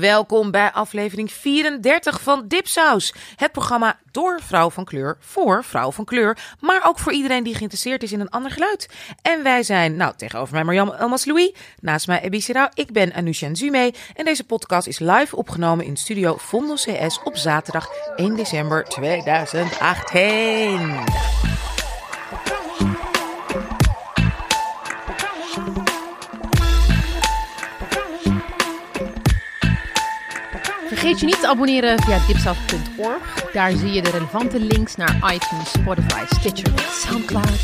Welkom bij aflevering 34 van Dipsaus. Het programma door vrouw van kleur voor vrouw van kleur. Maar ook voor iedereen die geïnteresseerd is in een ander geluid. En wij zijn, nou tegenover mij Marjam Elmas Louis. Naast mij Ebi. Ik ben Anusha Nzume. En deze podcast is live opgenomen in studio Vondel CS op zaterdag 1 december 2018. Vergeet je niet te abonneren via dipsaus.org. Daar zie je de relevante links naar iTunes, Spotify, Stitcher en Soundcloud.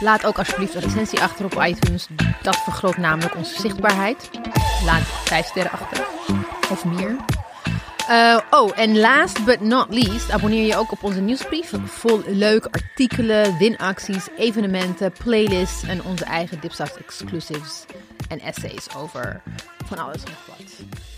Laat ook alsjeblieft een recensie achter op iTunes. Dat vergroot namelijk onze zichtbaarheid. Laat vijf sterren achter. Of meer. Uh, oh, en last but not least, abonneer je ook op onze nieuwsbrief. Vol leuke artikelen, winacties, evenementen, playlists en onze eigen Dipsaus exclusives en essays over van alles en wat.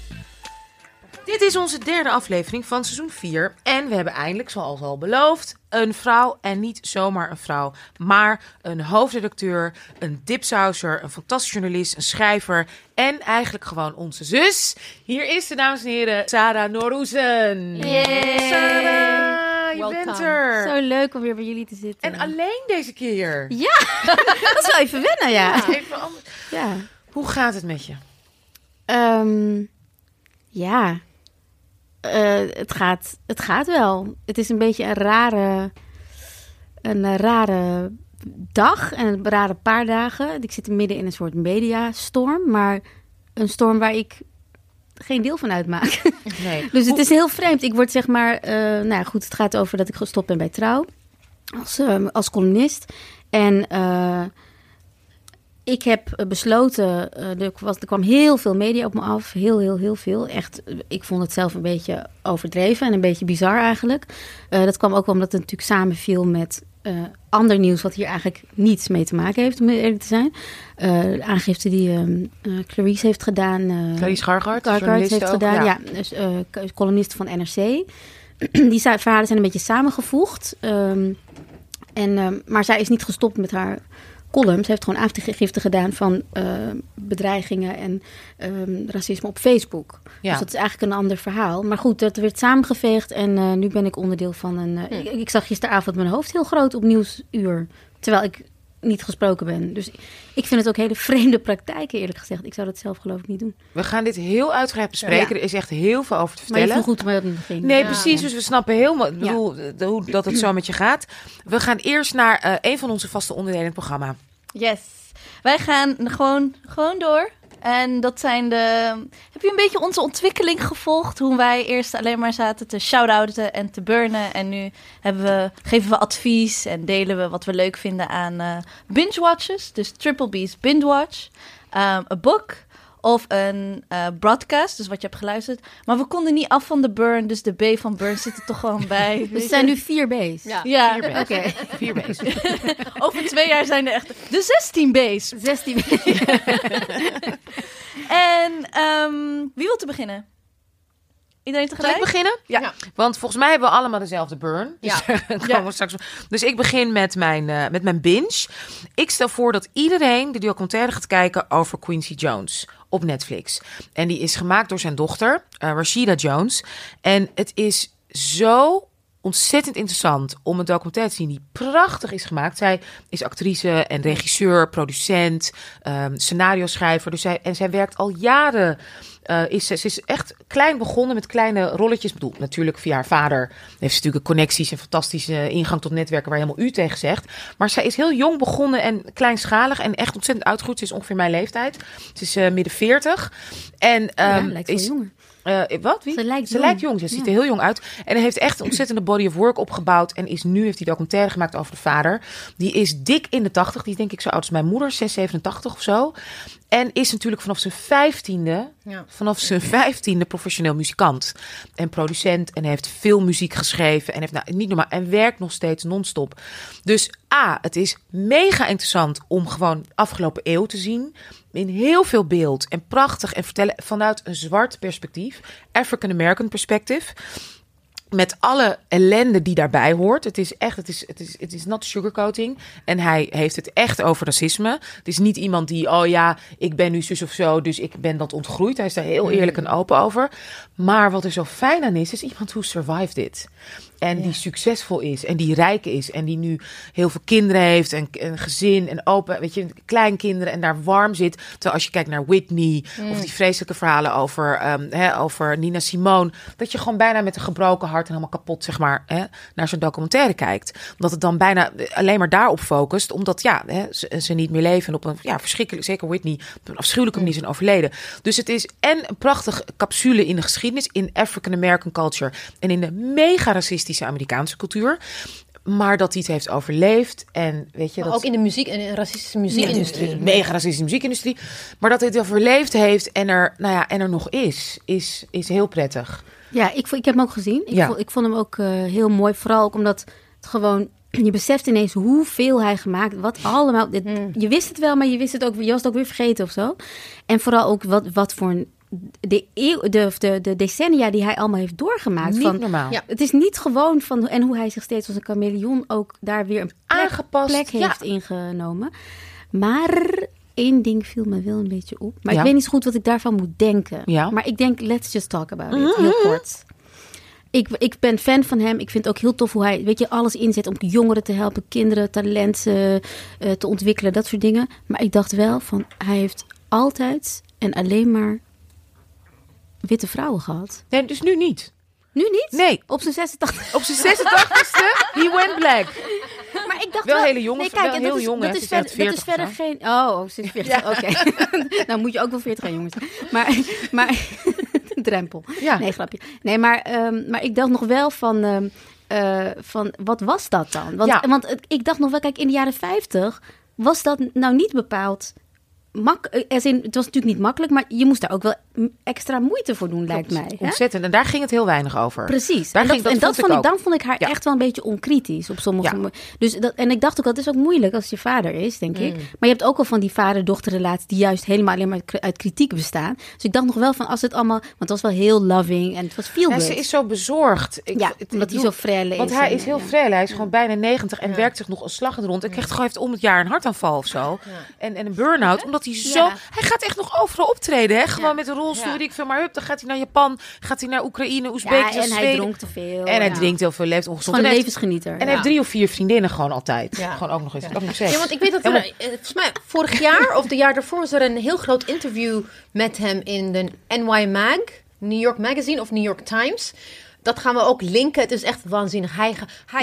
Dit is onze derde aflevering van seizoen 4. En we hebben eindelijk, zoals al beloofd, een vrouw. En niet zomaar een vrouw, maar een hoofdredacteur, een dipsauser, een fantastische journalist, een schrijver. En eigenlijk gewoon onze zus. Hier is de, dames en heren, Sarah Norroezen. Yay. Sarah, je Welcome. bent er. Zo leuk om weer bij jullie te zitten. En alleen deze keer. Ja, dat is wel even wennen, ja. Even anders. Ja, Hoe gaat het met je? Ehm, ja. Eh, het, gaat, het gaat wel. Het is een beetje een rare, een rare dag en een rare paar dagen. Ik zit midden in een soort mediastorm, maar een storm waar ik geen deel van uitmaak. Nee. Dus het is heel vreemd. Ik word zeg maar, eh, nou ja, goed, het gaat over dat ik gestopt ben bij Trouw als, eh, als columnist. En eh, ik heb eh, besloten, eh, er, was, er kwam heel veel media op me af, heel, heel, heel veel. Echt, eh, ik vond het zelf een beetje overdreven en een beetje bizar eigenlijk. Dat kwam ook wel omdat het natuurlijk samenviel met ander nieuws wat hier eigenlijk niets mee te maken heeft, om eerlijk te zijn. De aangifte die ehm, eh, Clarice heeft gedaan. eh, Clarice Gargard, Gargard heeft ook, gedaan, ja. ja. dus, columnist van NRC. Die verhalen zijn een beetje samengevoegd. ehm, en, ehm, maar zij is niet gestopt met haar column. Ze heeft gewoon aangifte gedaan van eh, bedreigingen en ehm, racisme op Facebook. Ja. Dus dat is eigenlijk een ander verhaal. Maar goed, dat werd samengeveegd en eh, nu ben ik onderdeel van een... eh, ik, ik zag gisteravond mijn hoofd heel groot op Nieuwsuur. Terwijl ik niet gesproken ben. Dus ik vind het ook hele vreemde praktijken, eerlijk gezegd. Ik zou dat zelf geloof ik niet doen. We gaan dit heel uitgebreid bespreken. Ja. Er is echt heel veel over te Maar je vertellen. vroeg goed maar het begin. Nee, Ja. precies. Dus we snappen helemaal hoe dat het zo met je gaat. We gaan eerst naar eh, een van onze vaste onderdelen in het programma. Yes. Wij gaan gewoon, gewoon door. En dat zijn de. Heb je een beetje onze ontwikkeling gevolgd? Hoe wij eerst alleen maar zaten te shout-outen en te burnen. En nu hebben we, geven we advies en delen we wat we leuk vinden aan eh binge-watches. Dus Triple B's Binge-watch. Um, een book of een eh, broadcast, dus wat je hebt geluisterd. Maar we konden niet af van de burn, dus de B van burn zit er toch gewoon bij. Dus het zijn nu vier B's. Ja. Oké. Vier B's. over twee jaar zijn er echt de 16 B's. 16 B's. En ehm, wie wil te beginnen? Iedereen Zal tegelijk? ik beginnen? Ja. Ja. Want volgens mij hebben we allemaal dezelfde burn. Dus Ja. Ja. we straks. Dus ik begin met mijn, eh, met mijn binge. Ik stel voor dat iedereen de documentaire gaat kijken over Quincy Jones op Netflix. En die is gemaakt door zijn dochter, eh, Rashida Jones. En het is zo ontzettend interessant om een documentaire te zien die prachtig is gemaakt. Zij is actrice en regisseur, producent, ehm scenario schrijver. Dus zij, en zij werkt al jaren. eh, is, ze is echt klein begonnen met kleine rolletjes. Ik bedoel, natuurlijk via haar vader heeft ze natuurlijk connecties en fantastische ingang tot netwerken waar helemaal u tegen zegt. Maar zij is heel jong begonnen en kleinschalig en echt ontzettend uitgegroeid. Ze is ongeveer mijn leeftijd. Ze is eh, midden 40. En ja, ehm, lijkt wel is, jonger. Eh, wat? Wie? Ze lijkt Ze jong. lijkt jong. Ze ziet er heel jong uit. En hij heeft echt een ontzettende body of work opgebouwd. En is nu heeft hij documentaire gemaakt over de vader. Die is dik in de 80. Die is denk ik zo oud als mijn moeder, 6, 87 of zo. En is natuurlijk vanaf zijn vijftiende, Ja. vanaf zijn vijftiende professioneel muzikant. En producent. En heeft veel muziek geschreven. En heeft nou niet normaal. En werkt nog steeds non-stop. Dus A, het is mega interessant om gewoon afgelopen eeuw te zien. In heel veel beeld en prachtig en vertellen vanuit een zwart perspectief. African American perspective. Met alle ellende die daarbij hoort. Het is echt, het is, het is, het is not sugarcoating. En hij heeft het echt over racisme. Het is niet iemand die, oh ja, ik ben nu zus of zo, dus ik ben dat ontgroeid. Hij is daar heel eerlijk en open over. Maar wat er zo fijn aan is, is iemand who survived it. En die succesvol is en die rijk is en die nu heel veel kinderen heeft en een gezin en open, weet je, kleinkinderen en daar warm zit. Terwijl als je kijkt naar Whitney of die vreselijke verhalen over, ehm, hè, over Nina Simone, dat je gewoon bijna met een gebroken hart en helemaal kapot, zeg maar, hè, naar zo'n documentaire kijkt. Omdat het dan bijna alleen maar daarop focust, omdat ja, hè, ze, ze niet meer leven en op een ja, verschrikkelijk, zeker Whitney, op een afschuwelijke manier zijn overleden. Dus het is en een prachtige capsule in de geschiedenis, in African American culture en in de mega racistische Amerikaanse cultuur. Maar dat hij het heeft overleefd. En weet je, Maar dat ook in de muziek en de racistische muziekindustrie. Ja, de mega racistische muziekindustrie. Maar dat hij het overleefd heeft en er, nou ja, en er nog is, is, is heel prettig. Ja, ik, ik heb hem ook gezien. Ik, Ja. vond, ik vond hem ook eh, heel mooi. Vooral ook omdat het gewoon... Je beseft ineens hoeveel hij gemaakt Wat allemaal... dit- Je wist het wel, maar je wist het ook, je was het ook weer vergeten of zo. En vooral ook wat, wat voor een... De, eeuw, de, de, de decennia die hij allemaal heeft doorgemaakt. Niet van, normaal. Ja. Het is niet gewoon van... En hoe hij zich steeds als een chameleon ook daar weer een plek, Aangepast, plek ja. heeft ingenomen. Maar één ding viel me wel een beetje op. Maar Ja. ik weet niet zo goed wat ik daarvan moet denken. Ja. Maar ik denk, let's just talk about it. Heel kort. Ik, ik ben fan van hem. Ik vind het ook heel tof hoe hij weet je, alles inzet om jongeren te helpen, kinderen, talenten eh, te ontwikkelen, dat soort dingen. Maar ik dacht wel van, hij heeft altijd en alleen maar witte vrouwen gehad. Nee, dus nu niet. Nu niet? Nee. Op zijn 86. Op zijn 86ste, he went black. Maar ik dacht Wel hele jonge- wel en heel dat is, jong, dat Het is, dat is 40 verder geen... Oh, oh, sinds 40. Oké. nou moet je ook wel 40 zijn, jongens. Maar, maar drempel. Ja. Nee, grapje. Nee, maar, ehm, maar ik dacht nog wel van... ehm, eh, van wat was dat dan? Want, Ja. want ik dacht nog wel, kijk, in de jaren 50 was dat nou niet bepaald mak. eh, As in, het was natuurlijk niet makkelijk, maar je moest daar ook wel extra moeite voor doen, lijkt mij. hè? Ontzettend. En daar ging het heel weinig over. Precies. Daar en ging- dat, en dat vond ik ook. dan vond ik haar Ja. echt wel een beetje onkritisch op sommige Ja. Dus dat, en ik dacht ook, dat is ook moeilijk als je vader is, denk ik. Maar je hebt ook al van die vader-dochterrelaties die juist helemaal alleen maar uit kritiek bestaan. Dus ik dacht nog wel van als het allemaal, want het was wel heel loving en het was feel Ja, ze is zo bezorgd. Ik, Ja, het- omdat hij zo Want is hij en, is heel ja. frêle. Hij is gewoon bijna 90 en werkt zich nog een slag in de rond. En krijgt gewoon heeft om het jaar een hartaanval of zo. En, en een burn-out. Omdat hij zo... Ja. Hij gaat echt nog overal optreden. Hè? Gewoon Ja. met een rolstoel, Ja. weet ik veel. Maar hup, dan gaat hij naar Japan. Gaat hij naar Oekraïne, ja, Oezbekistan, en hij dronk te veel. En hij drinkt heel veel, leeft ongezond. gewoon En een hij heeft- levensgenieter. En hij Ja. heeft drie of vier vriendinnen gewoon altijd. Ja. Gewoon ook nog eens. Ook nog seks. Ja, want ik weet dat er, eh, volgens mij vorig jaar of de jaar daarvoor was er een heel groot interview met hem in de NY Mag, New York Magazine of New York Times. Dat gaan we ook linken. Het is echt waanzinnig. Hij,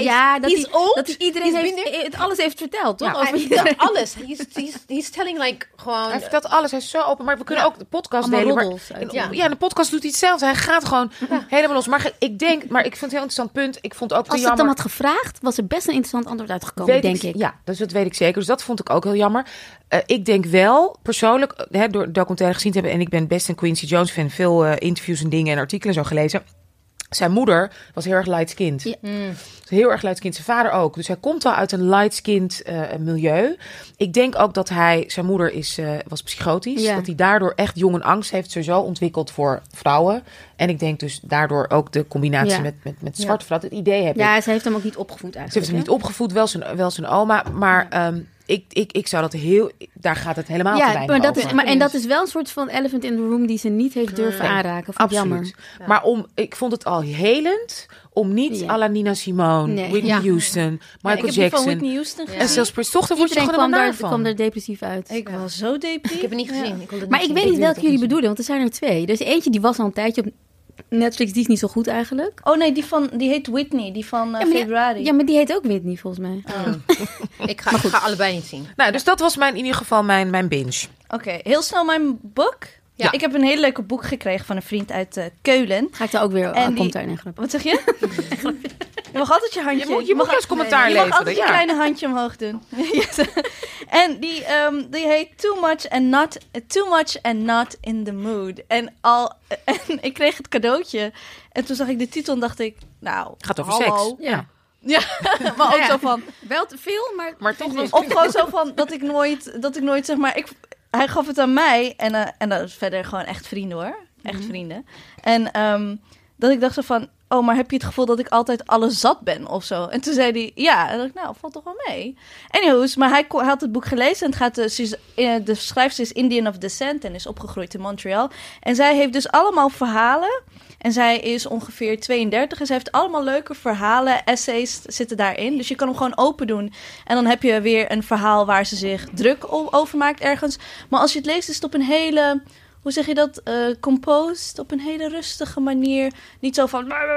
ja, is, dat hij, old. dat hij iedereen heeft, het alles heeft verteld, toch? Ja, Over Hij vertelt alles. He's, he's, he's telling like gewoon... Hij vertelt alles, hij is zo open. Maar we kunnen Ja. ook de podcast Allemaal delen. maar- uit, ja. de podcast doet hij hetzelfde. Hij gaat gewoon helemaal los. Maar ik denk, maar ik vind het een heel interessant punt. Ik vond ook Als ze het dan had gevraagd, was er best een interessant antwoord uitgekomen, Weet denk ik. Ja, dus dat weet ik zeker. Dus dat vond ik ook heel jammer. Eh, ik denk wel, persoonlijk, eh, hè, door documentaire gezien te hebben... en ik ben best een Quincy Jones fan. Veel eh, interviews en dingen en artikelen zo gelezen. Zijn moeder was heel erg light-skinned. Ja. Heel erg light-skinned. Zijn vader ook. Dus hij komt wel uit een light-skinned eh, milieu. Ik denk ook dat hij... Zijn moeder is, eh, was psychotisch. Ja. Dat hij daardoor echt jong en angst heeft sowieso ontwikkeld voor vrouwen. En ik denk dus daardoor ook de combinatie Ja. met, met, met zwarte vrouwen. Het idee heb ik. Ja, ze heeft hem ook niet opgevoed Ze heeft eigenlijk. hem niet opgevoed, wel zijn, wel zijn oma. Maar ehm, ik, ik, ik zou dat heel... Daar gaat het helemaal te Ja, weinig maar dat, over. is, maar, en dat is wel een soort van elephant in the room die ze niet heeft durven aanraken. Absoluut. jammer. Maar om, ik vond het al helend om niet Ja. à la Nina Simone, Nee. Whitney Ja. Houston, ik Michael van Jackson. Whitney Houston gezien. En zelfs Prince, toch, daar word je gewoon daar, naar kwam van. er depressief uit. Ik was zo depri. Ik heb het niet gezien. Ik het Maar ik weet niet welke jullie bedoelen, want er zijn er twee. Dus eentje die was al een tijdje op Netflix, die is niet zo goed eigenlijk. Oh nee, die, van, die heet Whitney, die van eh, Ja, maar die- februari. Ja, maar die heet ook Whitney volgens mij. Ik ga, ik ga allebei niet zien. Nou, dus dat was mijn, in ieder geval mijn, mijn binge. Oké, heel snel mijn boek. Ja. Ik heb een hele leuke boek gekregen van een vriend uit eh, Keulen. Ga ik daar ook weer, En oh, die- komt daar een grap. Wat zeg je? je mag altijd je handje... Je moet- je moet mag- eens commentaar Je mag leveren, altijd je kleine handje omhoog doen. Yes. en die, ehm, die heet Too Much and Not Too Much and Not in the Mood. En al en ik kreeg het cadeautje en toen zag ik de titel en dacht ik, nou, Gaat over hallo. seks. Ja. Ja, maar ook Ja. zo van, Wel te veel, maar, Maar toch wel... of gewoon zo van dat ik nooit, dat ik nooit zeg maar, ik, hij gaf het aan mij en, eh, en dat is verder gewoon echt vrienden hoor, echt vrienden. En ehm, dat ik dacht zo van, oh, maar heb je het gevoel dat ik altijd alles zat ben of zo? En toen zei hij, ja. En dacht ik, nou, valt toch wel mee. Anyways, maar hij, had het boek gelezen en het gaat, ze is- eh, de schrijfster is Indian of descent en is opgegroeid in Montreal. En zij heeft dus allemaal verhalen. En zij is ongeveer 32 en zij heeft allemaal leuke verhalen, essays zitten daarin. Dus je kan hem gewoon open doen. En dan heb je weer een verhaal waar ze zich druk over maakt ergens. Maar als je het leest, is het op een hele, hoe zeg je dat, eh composed, op een hele rustige manier. Niet zo van... Maar,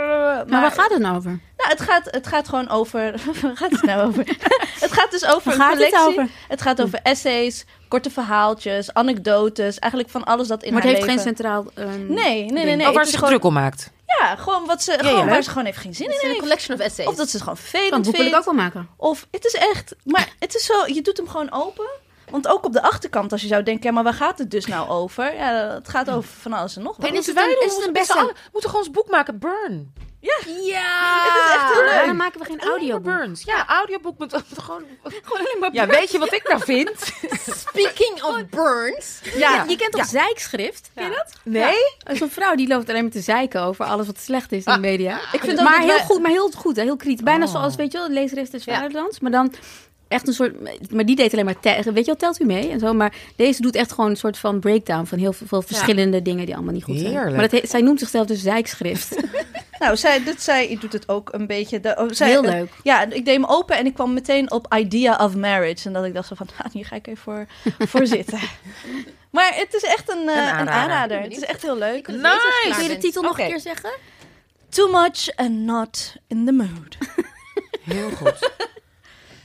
Maar waar gaat het nou over? Nou, het gaat, het gaat gewoon over... waar gaat het nou over? het gaat dus over Waar een gaat het collectie. over? Het gaat over essays, korte verhaaltjes, anekdotes. Eigenlijk van alles dat in maar het haar heeft geen leven... centraal... ehm, Nee, nee, nee. nee. oh, waar Het ze gewoon, druk om maakt. Ja, gewoon, wat ze, ja. gewoon waar ze gewoon even geen zin Het in is een heeft. collection of essays. Of dat ze het gewoon vervelend boek wil ik vindt. ook wel maken. Of het is echt... Maar het is zo... Je doet hem gewoon open. Want ook op de achterkant, als je zou denken... Ja, maar waar gaat het dus nou over? Ja, het gaat over van alles en nog wat. En is het Wij een, doen is het een beste alle- moeten gewoon ons boek maken, Burn. Ja! Het is echt heel leuk. Waarom maken we geen Audioboek. Burns. Ja, audioboek met gewoon... Gewoon alleen maar Ja, weet je wat ik nou vind? Speaking of burns. Ja, je kent toch zijkschrift? Ken je dat? Nee? Er is een vrouw die loopt alleen maar te zeiken over alles wat slecht is in de media. Ik vind ook maar dat heel goed, maar heel goed, hè, heel kritisch. Bijna Oh. zoals, weet je wel, leesrecht des Ja. vaderlands. Maar dan echt een soort... Maar die deed alleen maar... te- weet je wel, telt u mee en zo. Maar deze doet echt gewoon een soort van breakdown van heel veel verschillende dingen die allemaal niet goed zijn. Maar dat he- zij noemt zichzelf dus zeikschrift. Nou, zij, dit, zij doet het ook een beetje. De, oh, zij, Heel eh, leuk. ja, ik deed hem open en ik kwam meteen op Idea of Marriage. En dat ik dacht zo van, nou, hier ga ik even voor, voor zitten. Maar het is echt een, eh, een, aanrader. aanrader. Het is echt heel leuk. Nice. Kun je de titel nog een keer zeggen? Too much and not in the mood. Heel goed.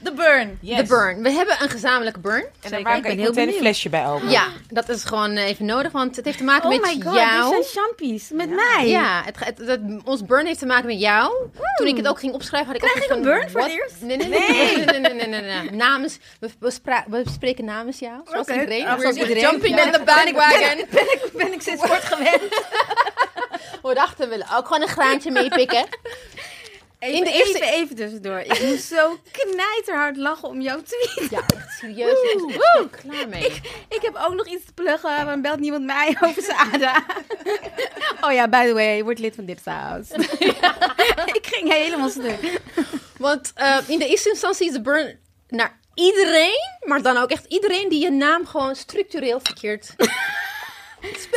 The Burn. Yes. De burn. We hebben een gezamenlijke burn. En daar maak ben ik heel meteen een benieuwd. flesje bij open. Ja, dat is gewoon eh, even nodig, want het heeft te maken Oh met my god, jou. dit zijn champies. Met mij. Ja, het, het, het- ons burn heeft te maken met jou. Toen ik het ook ging opschrijven, had ik Krijg ook ik een burn voor het eerst? Nee, nee, nee. nee, nee, nee, nee, nee, nee, nee. Namens, we, we, spra- we spreken namens jou, zoals iedereen. Zoals iedereen. Jumping Ja. in the bandwagon. Ben ik sinds kort gewend. We dachten, we willen ook gewoon een graantje meepikken. Even, In de eerste- even, even tussendoor. Ik moest zo knijterhard lachen om jouw tweet. Ja, echt serieus. Ik ben er klaar mee. Ik heb ook nog iets te pluggen, maar belt niemand mij over ADA. Oh ja, by the way, je wordt lid van Dipsaus. Ik ging helemaal stuk. Want eh, in de eerste instantie is de burn naar iedereen, maar dan ook echt iedereen die je naam gewoon structureel verkeerd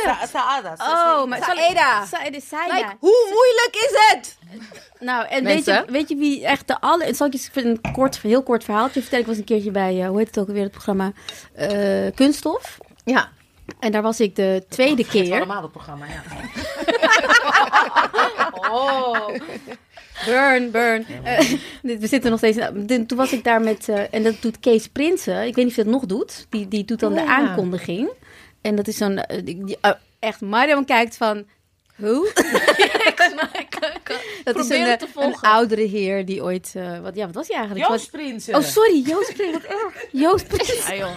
Sa- Saada. Oh, maar Saeda. Saeda. Saeda. Like, hoe moeilijk is het? Nou, en weet je, weet je wie echt de alle... en Zal ik je een kort, heel kort verhaaltje vertellen? Ik was een keertje bij, eh, hoe heet het ook alweer, het programma eh, Kunststof. Ja. En daar was ik de tweede Keer. allemaal het programma, ja. Oh. Burn, burn. Eh, we zitten nog steeds. Toen was ik daar met. eh, en dat doet Kees Prinsen. Ik weet niet of hij dat nog doet. Die, die doet dan de Ja. aankondiging. En dat is zo'n. eh, eh, echt, Mariam kijkt van. Hoe? dat is een, eh, een oudere heer die ooit. wat, ja, wat was hij eigenlijk? Joost Prinsen. oh, sorry, Joost Prins. Wat erg. Joost Prins. Joh.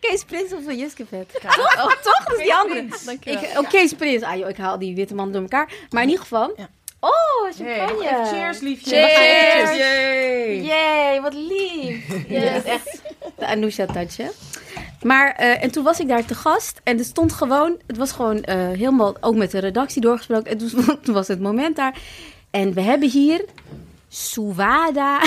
Kees Prins of van Juskevet. Toch? Oh, toch? Dat is die andere. Ik, oh, Kees Prins. Ah, joh, ik haal die witte man door elkaar. Maar in ieder geval. Ja. Oh, Hey, champagne. even cheers, liefje. Cheers. Yay. Yay, wat lief. Ja, dat is echt de Anousha touch, hè? Maar, eh, en toen was ik daar te gast. En er stond gewoon, het was gewoon eh, helemaal ook met de redactie doorgesproken. En toen, toen was het moment daar. En we hebben hier Suwada.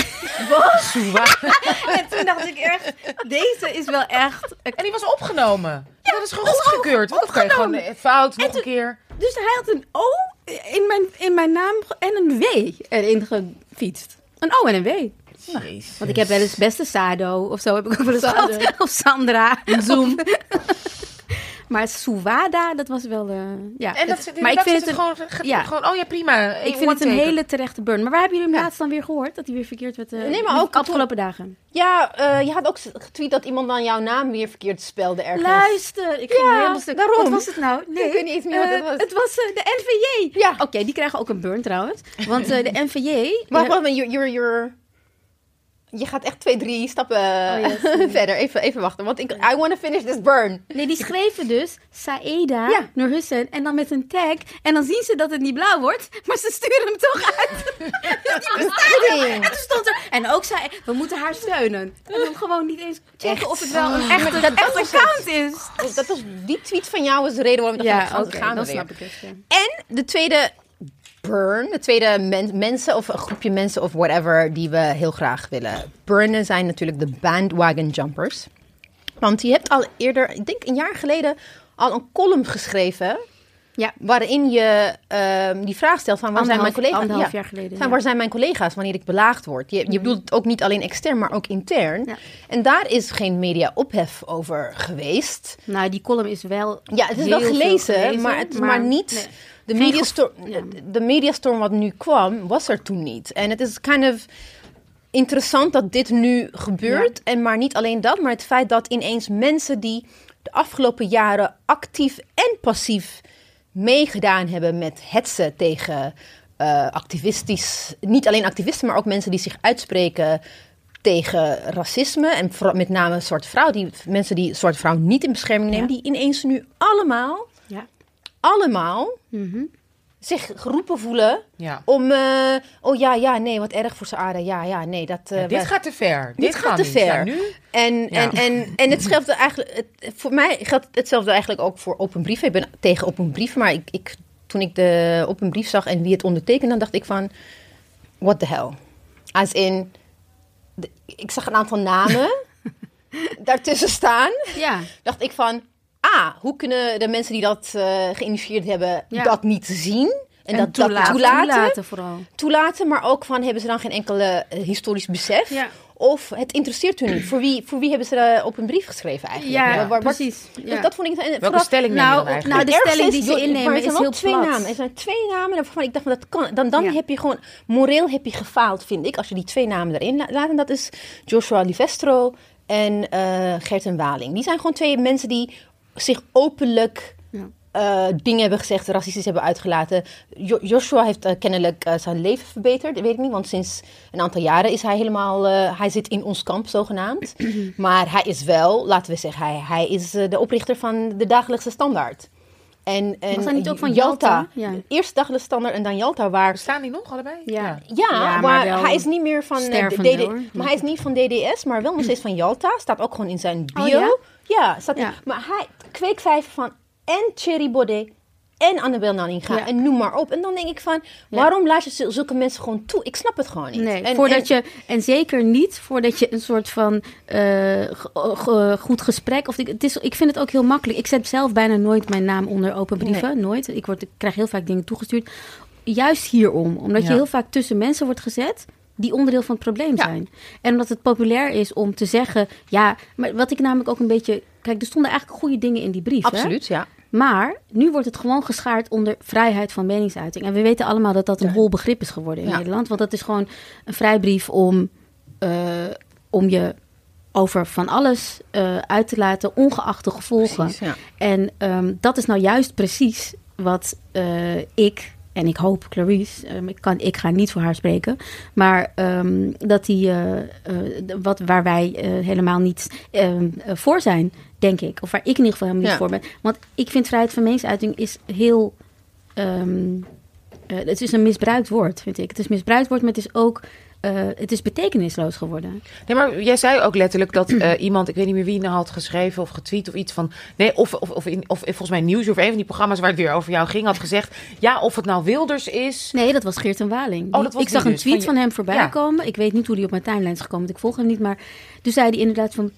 en toen dacht ik echt, deze is wel echt... En die was opgenomen. dat is gewoon goedgekeurd. Want dan kan je gewoon opgenomen. fout, nog toen- een keer. Dus hij had een O in mijn, in mijn naam en een W erin gefietst. Een O en een W. Jezus. Want ik heb wel eens beste Sado of zo heb ik ook wel eens gehad. Of Sandra. Zoom. Maar Suwada, dat was wel... eh ja. En dat, het- maar ik vind het, een, gewoon, ja. gewoon, oh ja, prima. ik vind het een hele terechte burn. Maar waar hebben jullie hem laatst dan weer gehoord? Dat hij weer verkeerd werd? eh, Nee, maar ook de afgelopen dagen. Ja, eh, je had ook getweet dat iemand dan jouw naam weer verkeerd spelde ergens. Luister, ik ging Ja, helemaal stuk. daarom. Wat was het nou? Nee, Ik weet niet eens meer wat het eh, was. Het was eh, de NVJ. Ja. Oké, die krijgen ook een burn trouwens. Want eh, de NVJ... Wacht, wacht, maar you're, you're, you're- je gaat echt twee, drie stappen Oh, verder. Even, even wachten, want ik, I want to finish this burn. Nee, die schreven dus Saeda Ja. Nur Hussein en dan met een tag. En dan zien ze dat het niet blauw wordt, maar ze sturen hem toch uit. Dus die bestaat wel. En toen stond er, en ook zei, we moeten haar steunen. En dan gewoon niet eens checken Echt? of het wel een Oh, echte, maar dat- dat echte was het. account is. Dat was, die tweet van jou was de reden waarom we dachten, Ja, gaan, gaan we weer. snap ik het. ja. En de tweede burn. De tweede men- mensen of een groepje mensen of whatever die we heel graag willen burnen zijn natuurlijk de bandwagon jumpers. Want je hebt al eerder, ik denk een jaar geleden, al een column geschreven. Ja. Waarin je ehm, die vraag stelt van waar zijn mijn collega's? Ja. jaar geleden, Van ja. waar zijn mijn collega's wanneer ik belaagd word? Je, je bedoelt het ook niet alleen extern, maar ook intern. Ja. En daar is geen media ophef over geweest. Nou, die column is wel. Ja, het is wel gelezen, maar, het, maar, niet. nee. De, mediastorm, gevo- ja. de mediastorm wat nu kwam, was er toen niet. En het is kind of interessant dat dit nu gebeurt. En maar niet alleen dat, maar het feit dat ineens mensen die de afgelopen jaren actief en passief meegedaan hebben met hetsen tegen eh, activistisch, niet alleen activisten, maar ook mensen die zich uitspreken tegen racisme en met name zwarte vrouw, die mensen die zwarte vrouw niet in bescherming nemen, die ineens nu allemaal, Allemaal Mhm. zich geroepen voelen Ja. om, eh, oh ja, ja, nee, wat erg voor aarde, ja, ja, nee, dat. eh, dit gaat te ver. Dit, dit gaat te ver. Nu? En, en, en, en hetzelfde eigenlijk, het, voor mij geldt hetzelfde eigenlijk ook voor open brieven. Ik ben tegen open brieven, maar ik, ik, toen ik de open brief zag en wie het ondertekende, dan dacht ik van, what the hell? Als in, de- ik zag een aantal namen daartussen staan. Ja. Dacht ik van, ah, hoe kunnen de mensen die dat eh geïnitieerd hebben, Ja. dat niet zien? En, En dat dat toelaten. toelaten Toelaten vooral. toelaten, maar ook van hebben ze dan geen enkele eh, historisch besef? Ja. Of het interesseert hun niet? Voor wie, voor wie hebben ze eh, op een brief geschreven eigenlijk? Ja, Waar- waar- precies. Dus Ja. dat vond ik... en Welke vooral- stelling neem je Nou, dan nou, de stelling die ze innemen maar er is heel twee plat. namen. Er zijn twee namen waarvan ik dacht, van, dat kan, dan, dan Ja. heb je gewoon... Moreel heb je gefaald, vind ik, als je die twee namen erin la- laat. En dat is Joshua Livestro en eh Gerten Waling. Die zijn gewoon twee mensen die zich openlijk... Ja. eh, dingen hebben gezegd, racistisch hebben uitgelaten. Jo- Joshua heeft eh, kennelijk eh, zijn leven verbeterd, dat weet ik niet. Want sinds een aantal jaren is hij helemaal... eh, hij zit in ons kamp, zogenaamd. maar hij is wel, laten we zeggen, hij, hij is de oprichter van de Dagelijkse Standaard. En, en Was hij niet ook van Jalta? Ja. Eerst Dagelijkse Standaard en dan Jalta, waar... Bestaan die nog allebei? Ja. Ja, Ja, maar hij is niet meer van de stervende, DD, hoor. maar hij is niet van DDS, maar wel nog steeds van Jalta. Staat ook gewoon in zijn bio. Oh, ja? Maar hij kweekvijver van en Thierry Baudet en Annabel Nanninga Ja. en noem maar op. En dan denk ik van, Ja. waarom laat je zul- zulke mensen gewoon toe? Ik snap het gewoon niet. Nee, en, voordat en- je, en zeker niet voordat je een soort van eh, goed gesprek. Of ik, het is, ik vind het ook heel makkelijk. Ik zet zelf bijna nooit mijn naam onder open brieven. Nooit. Ik, word, ik krijg heel vaak dingen toegestuurd. Juist hierom. Omdat je heel vaak tussen mensen wordt gezet die onderdeel van het probleem Ja. zijn. En omdat het populair is om te zeggen. Ja, maar wat ik namelijk ook een beetje. Kijk, er stonden eigenlijk goede dingen in die brief. hè? Absoluut, ja. Maar nu wordt het gewoon geschaard onder vrijheid van meningsuiting. En we weten allemaal dat dat een hol begrip is geworden in Ja. Nederland. Want dat is gewoon een vrijbrief om, eh, om je over van alles eh, uit te laten, ongeacht de gevolgen. Precies, ja. En ehm, dat is nou juist precies wat eh, ik en ik hoop Clarice, ehm, ik, kan, ik ga niet voor haar spreken, maar ehm, dat die, eh, eh, wat, waar wij eh, helemaal niet ehm, eh, voor zijn, denk ik. Of waar ik in ieder geval helemaal niet voor ben. Want ik vind vrijheid van meningsuiting is heel... het is een misbruikt woord, vind ik. Het is misbruikt woord, maar het is ook... eh, het is betekenisloos geworden. Nee, maar jij zei ook letterlijk dat eh, iemand, ik weet niet meer wie nou had geschreven of getweet of iets van. Nee, of, of, of, in, of volgens mij Nieuws of een van die programma's waar het weer over jou ging, had gezegd. Ja, of het nou Wilders is. Nee, dat was Geert en Waling. Oh, dat was ik zag een tweet van hem voorbij Ja. komen. Ik weet niet hoe die op mijn timeline is gekomen, want ik volg hem niet. Maar toen zei hij inderdaad van...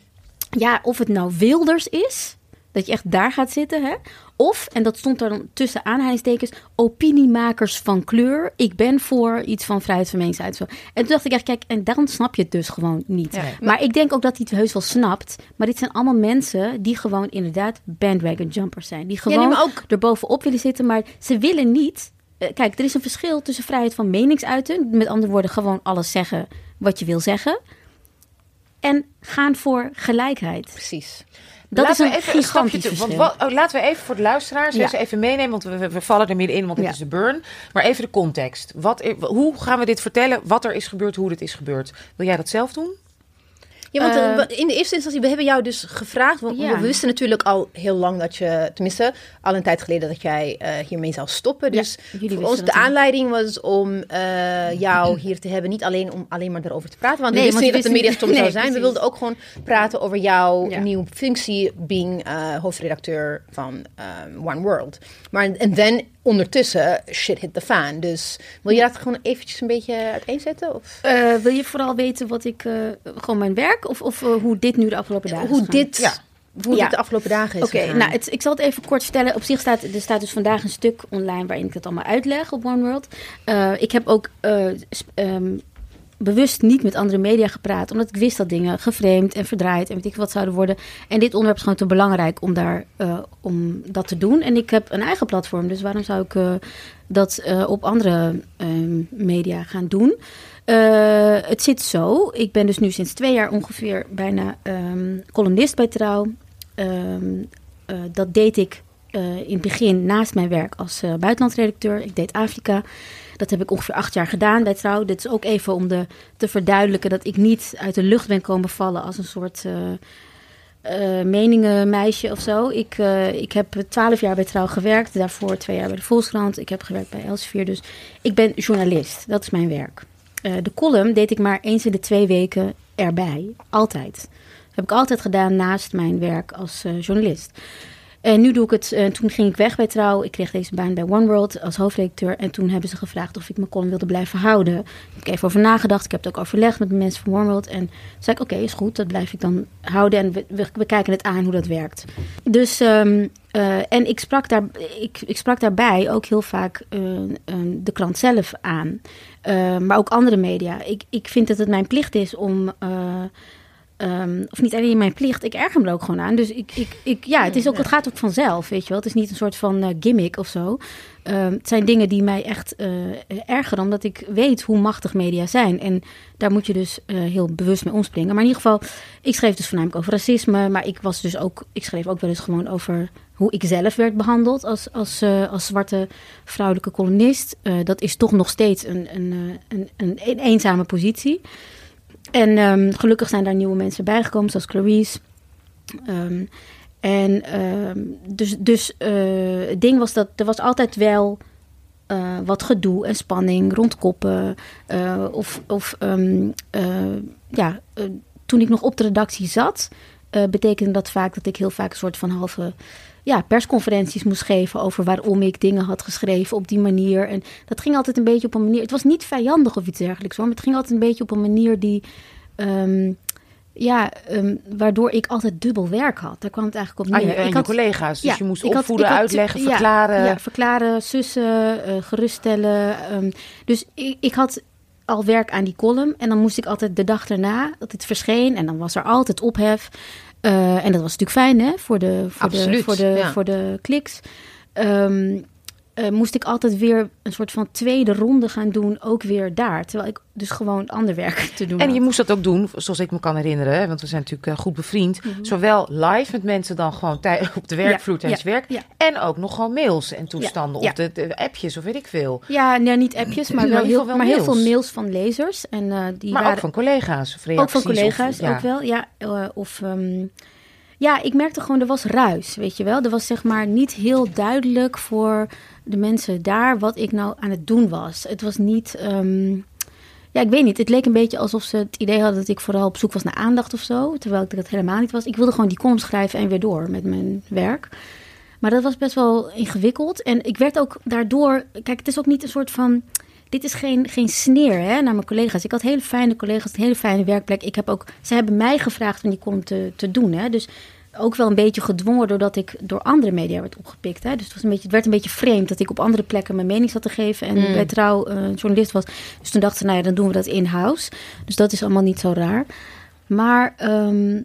Ja, of het nou Wilders is, dat je echt daar gaat zitten, hè? Of, en dat stond er dan tussen aanhalingstekens... opiniemakers van kleur. Ik ben voor iets van vrijheid van meningsuiting. En toen dacht ik echt, kijk, en dan snap je het dus gewoon niet. Ja. Maar ik denk ook dat hij het heus wel snapt. Maar dit zijn allemaal mensen die gewoon inderdaad bandwagon jumpers zijn. Die gewoon nee, ook- er bovenop willen zitten, maar ze willen niet. eh, kijk, er is een verschil tussen vrijheid van meningsuiting, met andere woorden, gewoon alles zeggen wat je wil zeggen, en gaan voor gelijkheid. Precies. Dat Laten is we een even een. Want wat, oh, laten we even voor de luisteraars Ja. even, meenemen, want we, vallen er middenin, want dit Ja. is de burn. Maar even de context. Wat, hoe gaan we dit vertellen? Wat er is gebeurd, hoe dit is gebeurd? Wil jij dat zelf doen? Ja, want Eh, eh, we- in de eerste instantie, we hebben jou dus gevraagd. Want Ja. we wisten natuurlijk al heel lang dat je, tenminste, al een tijd geleden dat jij eh, hiermee zou stoppen. Dus voor ons de aanleiding was om eh, jou hier te hebben. Niet alleen om alleen maar erover te praten. Want Nee, we wisten want niet dat de wist mediastorm niet- zou zijn. We wilden ook gewoon praten over jouw Ja. nieuwe functie, being hoofdredacteur van ehm, One World. Maar en dan ondertussen shit hit the fan. Dus wil je dat gewoon eventjes een beetje uiteenzetten? Of? Eh, wil je vooral weten wat ik, eh, gewoon mijn werk of, of eh, hoe dit nu de afgelopen dagen hoe is dit, Ja. hoe Ja. dit de afgelopen dagen is Oké, nou, het, ik zal het even kort vertellen. Op zich staat er staat dus vandaag een stuk online waarin ik het allemaal uitleg op One World. Eh, ik heb ook eh, sp- ehm, bewust niet met andere media gepraat, omdat ik wist dat dingen geframed en verdraaid en weet ik wat zouden worden. En dit onderwerp is gewoon te belangrijk om, daar, eh, om dat te doen. En ik heb een eigen platform, dus waarom zou ik eh, dat eh, op andere ehm, media gaan doen? Het zit zo. Ik ben dus nu sinds twee jaar ongeveer bijna ehm, columnist bij Trouw. Ehm, eh, dat deed ik in het begin naast mijn werk als buitenlandredacteur. Ik deed Afrika. Dat heb ik ongeveer acht jaar gedaan bij Trouw. Dit is ook even om de, te verduidelijken dat ik niet uit de lucht ben komen vallen als een soort eh, eh, meningenmeisje of zo. Ik, eh, ik heb twaalf jaar bij Trouw gewerkt. Daarvoor twee jaar bij de Volkskrant. Ik heb gewerkt bij Elsevier. Dus ik ben journalist. Dat is mijn werk. De column deed ik maar eens in de twee weken erbij. Altijd. heb ik altijd gedaan naast mijn werk als journalist. En nu doe ik het. eh, toen ging ik weg bij Trouw. Ik kreeg deze baan bij One World als hoofdredacteur. En toen hebben ze gevraagd of ik mijn column wilde blijven houden. Daar heb ik even over nagedacht. Ik heb het ook overlegd met de mensen van One World. En zei ik, oké, is goed. Dat blijf ik dan houden. En we, we, kijken het aan hoe dat werkt. Dus, ehm, eh, en ik sprak, daar, ik, ik sprak daarbij ook heel vaak eh, eh, de krant zelf aan. Eh, maar ook andere media. Ik, ik vind dat het mijn plicht is om... eh, Ehm, of niet alleen mijn plicht, ik erger me er ook gewoon aan. Dus ik, ik, ik, ja, het, is ook, het gaat ook vanzelf, weet je wel. Het is niet een soort van eh, gimmick of zo. Ehm, het zijn dingen die mij echt eh ergeren, omdat ik weet hoe machtig media zijn. En daar moet je dus eh, heel bewust mee omspringen. Maar in ieder geval, ik schreef dus voornamelijk over racisme. Maar ik, was dus ook, ik schreef ook wel eens gewoon over hoe ik zelf werd behandeld als, als, als zwarte vrouwelijke columnist. Dat is toch nog steeds een, een, een, een, een eenzame positie. En ehm, gelukkig zijn daar nieuwe mensen bijgekomen, zoals Clarice. Ehm, en ehm, dus, dus eh, het ding was dat er was altijd wel eh, wat gedoe en spanning rond koppen. eh, of of ja, toen ik nog op de redactie zat, betekende dat vaak dat ik heel vaak een soort van halve ja, persconferenties moest geven over waarom ik dingen had geschreven op die manier. En dat ging altijd een beetje op een manier. Het was niet vijandig of iets dergelijks hoor, maar het ging altijd een beetje op een manier die. ehm, ja, ehm, waardoor ik altijd dubbel werk had. Daar kwam het eigenlijk op Aan neer. je, en ik je had, collega's. Dus ja, je moest had- opvoeden, had- uitleggen, verklaren. Ja, verklaren, sussen, eh, geruststellen. ehm, dus ik, ik had al werk aan die column. En dan moest ik altijd de dag daarna dat het verscheen. En dan was er altijd ophef. Eh, en dat was natuurlijk fijn hè, voor de, voor de, voor de, ja. voor de kliks. Ehm, eh, moest ik altijd weer een soort van tweede ronde gaan doen, ook weer daar. Terwijl ik dus gewoon ander werk te doen En je moest dat ook doen, zoals ik me kan herinneren, hè, want we zijn natuurlijk eh, goed bevriend. Zowel live met mensen dan gewoon op de werkvloer tijdens Mhm. ja, werk. ja. En ook nog gewoon mails en toestanden. Of de, de appjes of weet ik veel. Ja, nee, niet appjes, maar, wel heel, maar veel mails van lezers. En, eh, die maar waren, ook van collega's of Ook van collega's, of, ja. ook wel. Ja, of, ehm, ja, ik merkte gewoon, er was ruis, weet je wel. Er was zeg maar niet heel duidelijk voor de mensen daar wat ik nou aan het doen was. Het was niet... ehm, ja, ik weet niet. Het leek een beetje alsof ze het idee hadden dat ik vooral op zoek was naar aandacht of zo. Terwijl ik dat helemaal niet was. Ik wilde gewoon die column schrijven en weer door met mijn werk. Maar dat was best wel ingewikkeld. En ik werd ook daardoor... Kijk, het is ook niet een soort van... Dit is geen, geen sneer hè, naar mijn collega's. Ik had hele fijne collega's, een hele fijne werkplek. Ik heb ook, ze hebben mij gevraagd om die column te, te doen. Hè. Dus ook wel een beetje gedwongen doordat ik door andere media werd opgepikt. Hè. Dus het, was een beetje, het werd een beetje vreemd dat ik op andere plekken mijn mening zat te geven. En bij Trouw eh, journalist was. Dus toen dachten ze, nou ja, dan doen we dat in-house. Dus dat is allemaal niet zo raar. Maar ehm,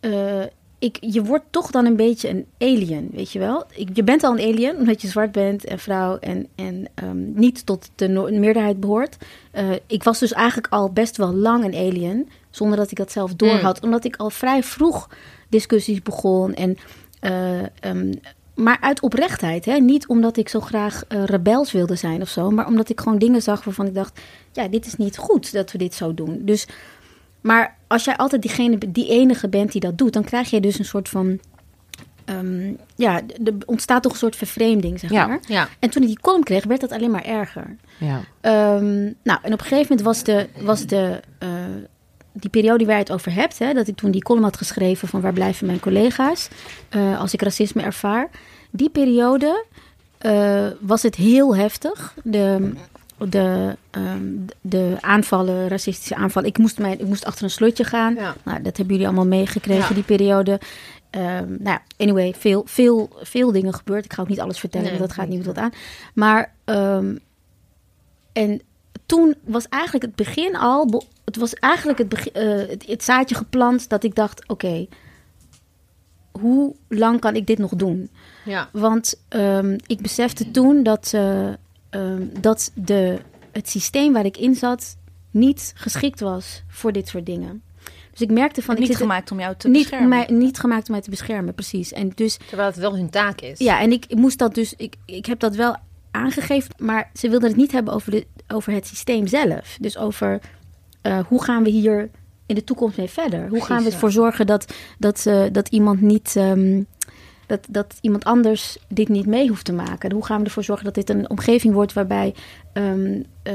eh, ik, je wordt toch dan een beetje een alien, weet je wel? Ik, je bent al een alien omdat je zwart bent en vrouw en, en ehm, niet tot de no- meerderheid behoort. Eh, ik was dus eigenlijk al best wel lang een alien, zonder dat ik dat zelf doorhad. Omdat ik al vrij vroeg discussies begon en... eh, ehm, maar uit oprechtheid, hè? niet omdat ik zo graag eh, rebels wilde zijn of zo, maar omdat ik gewoon dingen zag waarvan ik dacht: ja, dit is niet goed dat we dit zo doen. Dus maar als jij altijd diegene, die enige bent die dat doet, dan krijg je dus een soort van. ehm, ja, er ontstaat toch een soort vervreemding, zeg Ja. maar. Ja. En toen ik die column kreeg, werd dat alleen maar erger. Ja. Ehm, nou, en op een gegeven moment was de, was de, eh, die periode waar je het over hebt, hè, dat ik toen die column had geschreven van waar blijven mijn collega's eh, als ik racisme ervaar. Die periode eh, was het heel heftig. De, de, ehm, de aanvallen, racistische aanvallen. Ik moest, mijn, ik moest achter een slotje gaan. Ja. Nou, dat hebben jullie allemaal meegekregen, Ja. die periode. Ehm, nou ja, anyway, veel, veel, veel dingen gebeurd. Ik ga ook niet alles vertellen, Nee, want dat gaat niet. wat aan. Maar, ehm, en toen was eigenlijk het begin al... Het was eigenlijk het, begin, eh, het, het zaadje geplant dat ik dacht... Oké, hoe lang kan ik dit nog doen? Ja. Want ehm, ik besefte toen dat, ehm, dat de, het systeem waar ik in zat niet geschikt was voor dit soort dingen. Dus ik merkte van... niet ik zit gemaakt om jou te niet, beschermen. mij, niet gemaakt om mij te beschermen, precies. En dus Terwijl het wel hun taak is. ja, en ik moest dat dus, ik, ik heb dat wel aangegeven, maar ze wilden het niet hebben over, de, over het systeem zelf. Dus over eh, hoe gaan we hier in de toekomst mee verder? Hoe gaan we ja. ervoor zorgen dat, dat, eh, dat iemand niet. ehm, dat, dat iemand anders dit niet mee hoeft te maken. Hoe gaan we ervoor zorgen dat dit een omgeving wordt waarbij, ehm, eh,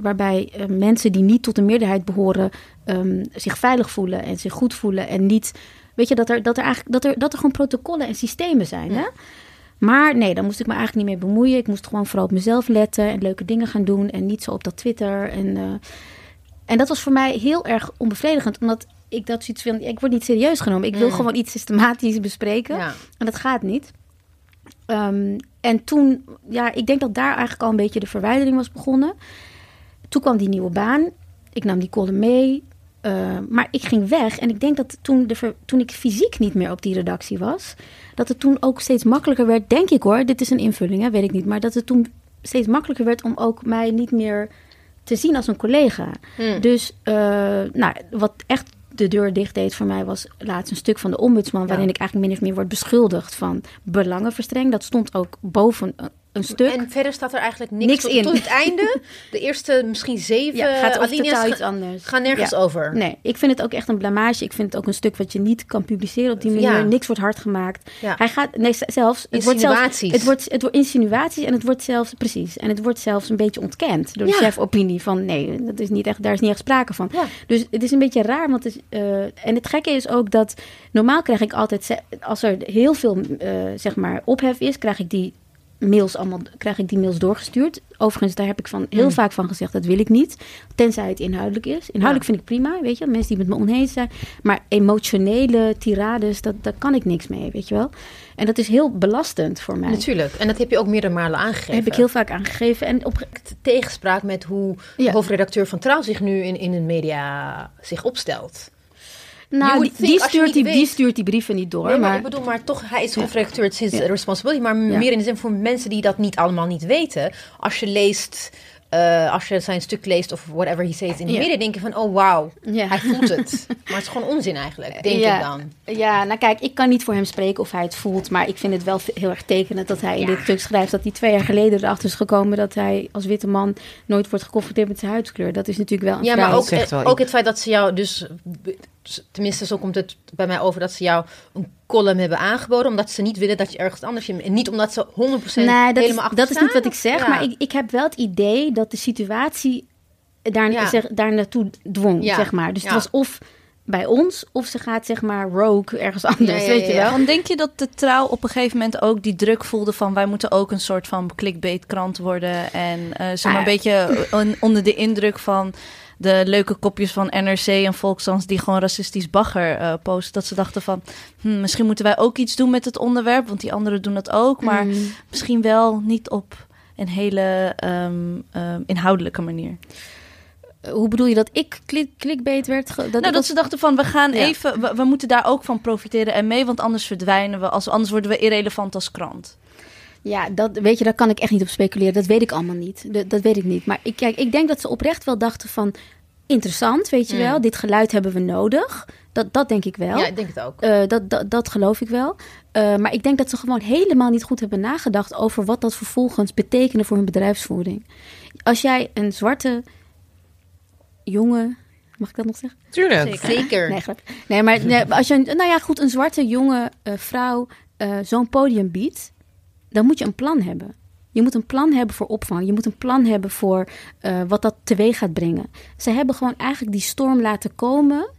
waarbij mensen die niet tot de meerderheid behoren ehm, zich veilig voelen en zich goed voelen en niet. Weet je, dat er, dat er eigenlijk dat er, dat er gewoon protocollen en systemen zijn. Hè? Maar nee, daar moest ik me eigenlijk niet mee bemoeien. Ik moest gewoon vooral op mezelf letten en leuke dingen gaan doen. En niet zo op dat Twitter. En, eh, en dat was voor mij heel erg onbevredigend. Omdat ik dat zoiets van, ik word niet serieus genomen. Ik wil Mm. gewoon iets systematisch bespreken. Ja. En dat gaat niet. Ehm, en toen, ja, ik denk dat daar eigenlijk al een beetje de verwijdering was begonnen. Toen kwam die nieuwe baan. Ik nam die column mee. Eh, maar ik ging weg. En ik denk dat toen, de toen ik fysiek niet meer op die redactie was, dat het toen ook steeds makkelijker werd, denk ik hoor. Dit is een invulling, hè, weet ik niet. Maar dat het toen steeds makkelijker werd om ook mij niet meer te zien als een collega. Hmm. Dus eh, nou, wat echt de deur dicht deed voor mij was laatst een stuk van de ombudsman... waarin Ja. ik eigenlijk min of meer word beschuldigd van belangenverstreng. Dat stond ook boven een, stuk. En verder staat er eigenlijk niks, Niks tot, in. tot het einde. De eerste misschien zeven ja, gaat over totaal iets anders. gaan nergens Ja. over. Nee, ik vind het ook echt een blamage. Ik vind het ook een stuk wat je niet kan publiceren op die manier. Ja. Niks wordt hard gemaakt. Hij gaat, nee, zelfs. Het wordt zelfs, het wordt, het wordt insinuaties en het wordt zelfs, precies. En het wordt zelfs een beetje ontkend door de chefopinie van nee, dat is niet echt, daar is niet echt sprake van. Dus het is een beetje raar, want het is, eh, en het gekke is ook dat normaal krijg ik altijd, als er heel veel eh, zeg maar ophef is, krijg ik die mails allemaal, krijg ik die mails doorgestuurd. Overigens, daar heb ik van heel Mm. vaak van gezegd, dat wil ik niet, tenzij het inhoudelijk is. Inhoudelijk vind ik prima, weet je, mensen die met me oneens zijn, maar emotionele tirades, dat, daar kan ik niks mee, weet je wel. En dat is heel belastend voor mij. Natuurlijk. En dat heb je ook meerdere malen aangegeven. heb ik heel vaak aangegeven. En op, tegenspraak met hoe Ja. de hoofdredacteur van Trouw zich nu in, in de media zich opstelt. Nou, die, stuurt die, stuurt die brieven niet door. nee, maar, maar, ik bedoel, maar toch, hij is Ja. hoofdredacteur, het is his Ja. responsibility. Maar Ja. meer in de zin voor mensen die dat niet allemaal niet weten. Als je leest, eh, als je zijn stuk leest of whatever he says in de Ja. media, denk je van, oh wauw, Ja. hij voelt het. maar het is gewoon onzin eigenlijk, denk Ja. ik dan. Ja, nou kijk, ik kan niet voor hem spreken of hij het voelt. Maar ik vind het wel heel erg tekenend dat hij in dit stuk schrijft... dat hij twee jaar geleden erachter is gekomen... dat hij als witte man nooit wordt geconfronteerd met zijn huidskleur. Dat is natuurlijk wel een Ja, vrij- maar ook, zegt wel eh, ook het feit dat ze jou dus, tenminste zo komt het bij mij over, dat ze jou een column hebben aangeboden, omdat ze niet willen dat je ergens anders en niet omdat ze 100% Nee, dat is, helemaal achter dat is niet wat ik zeg. Ja. Maar ik, ik heb wel het idee dat de situatie daar, Ja. zeg, daar naartoe dwong, Ja. zeg maar. Dus Ja. het was of bij ons, of ze gaat zeg maar rogue ergens anders, Ja, ja, weet je wel. Want denk je dat de trouw op een gegeven moment ook die druk voelde van wij moeten ook een soort van clickbait krant worden en eh zeg maar Ah, een beetje on- onder de indruk van de leuke kopjes van NRC en Volkskrant die gewoon racistisch bagger eh, posten, dat ze dachten van hm, misschien moeten wij ook iets doen met het onderwerp, want die anderen doen dat ook, maar Mm. misschien wel niet op een hele ehm, ehm, inhoudelijke manier. Hoe bedoel je dat ik klik, clickbait werd? Dat nou, dat ze dachten van, we gaan Ja. even, we, we moeten daar ook van profiteren en mee, want anders verdwijnen we, als, anders worden we irrelevant als krant. Ja, dat, weet je, daar kan ik echt niet op speculeren. Dat weet ik allemaal niet. Dat, dat weet ik niet. Maar ik, kijk, ik denk dat ze oprecht wel dachten van... Interessant, weet je Mm. wel. Dit geluid hebben we nodig. Dat, dat denk ik wel. Ja, ik denk het ook. Eh, dat, dat, dat geloof ik wel. Eh, maar ik denk dat ze gewoon helemaal niet goed hebben nagedacht... over wat dat vervolgens betekende voor hun bedrijfsvoering. Als jij een zwarte jongen... Mag ik dat nog zeggen? Tuurlijk. Zeker. Nee, maar nee, als je, een- nou ja, goed, een zwarte jonge eh, vrouw eh, zo'n podium biedt, dan moet je een plan hebben. Je moet een plan hebben voor opvang. Je moet een plan hebben voor eh, wat dat teweeg gaat brengen. Ze hebben gewoon eigenlijk die storm laten komen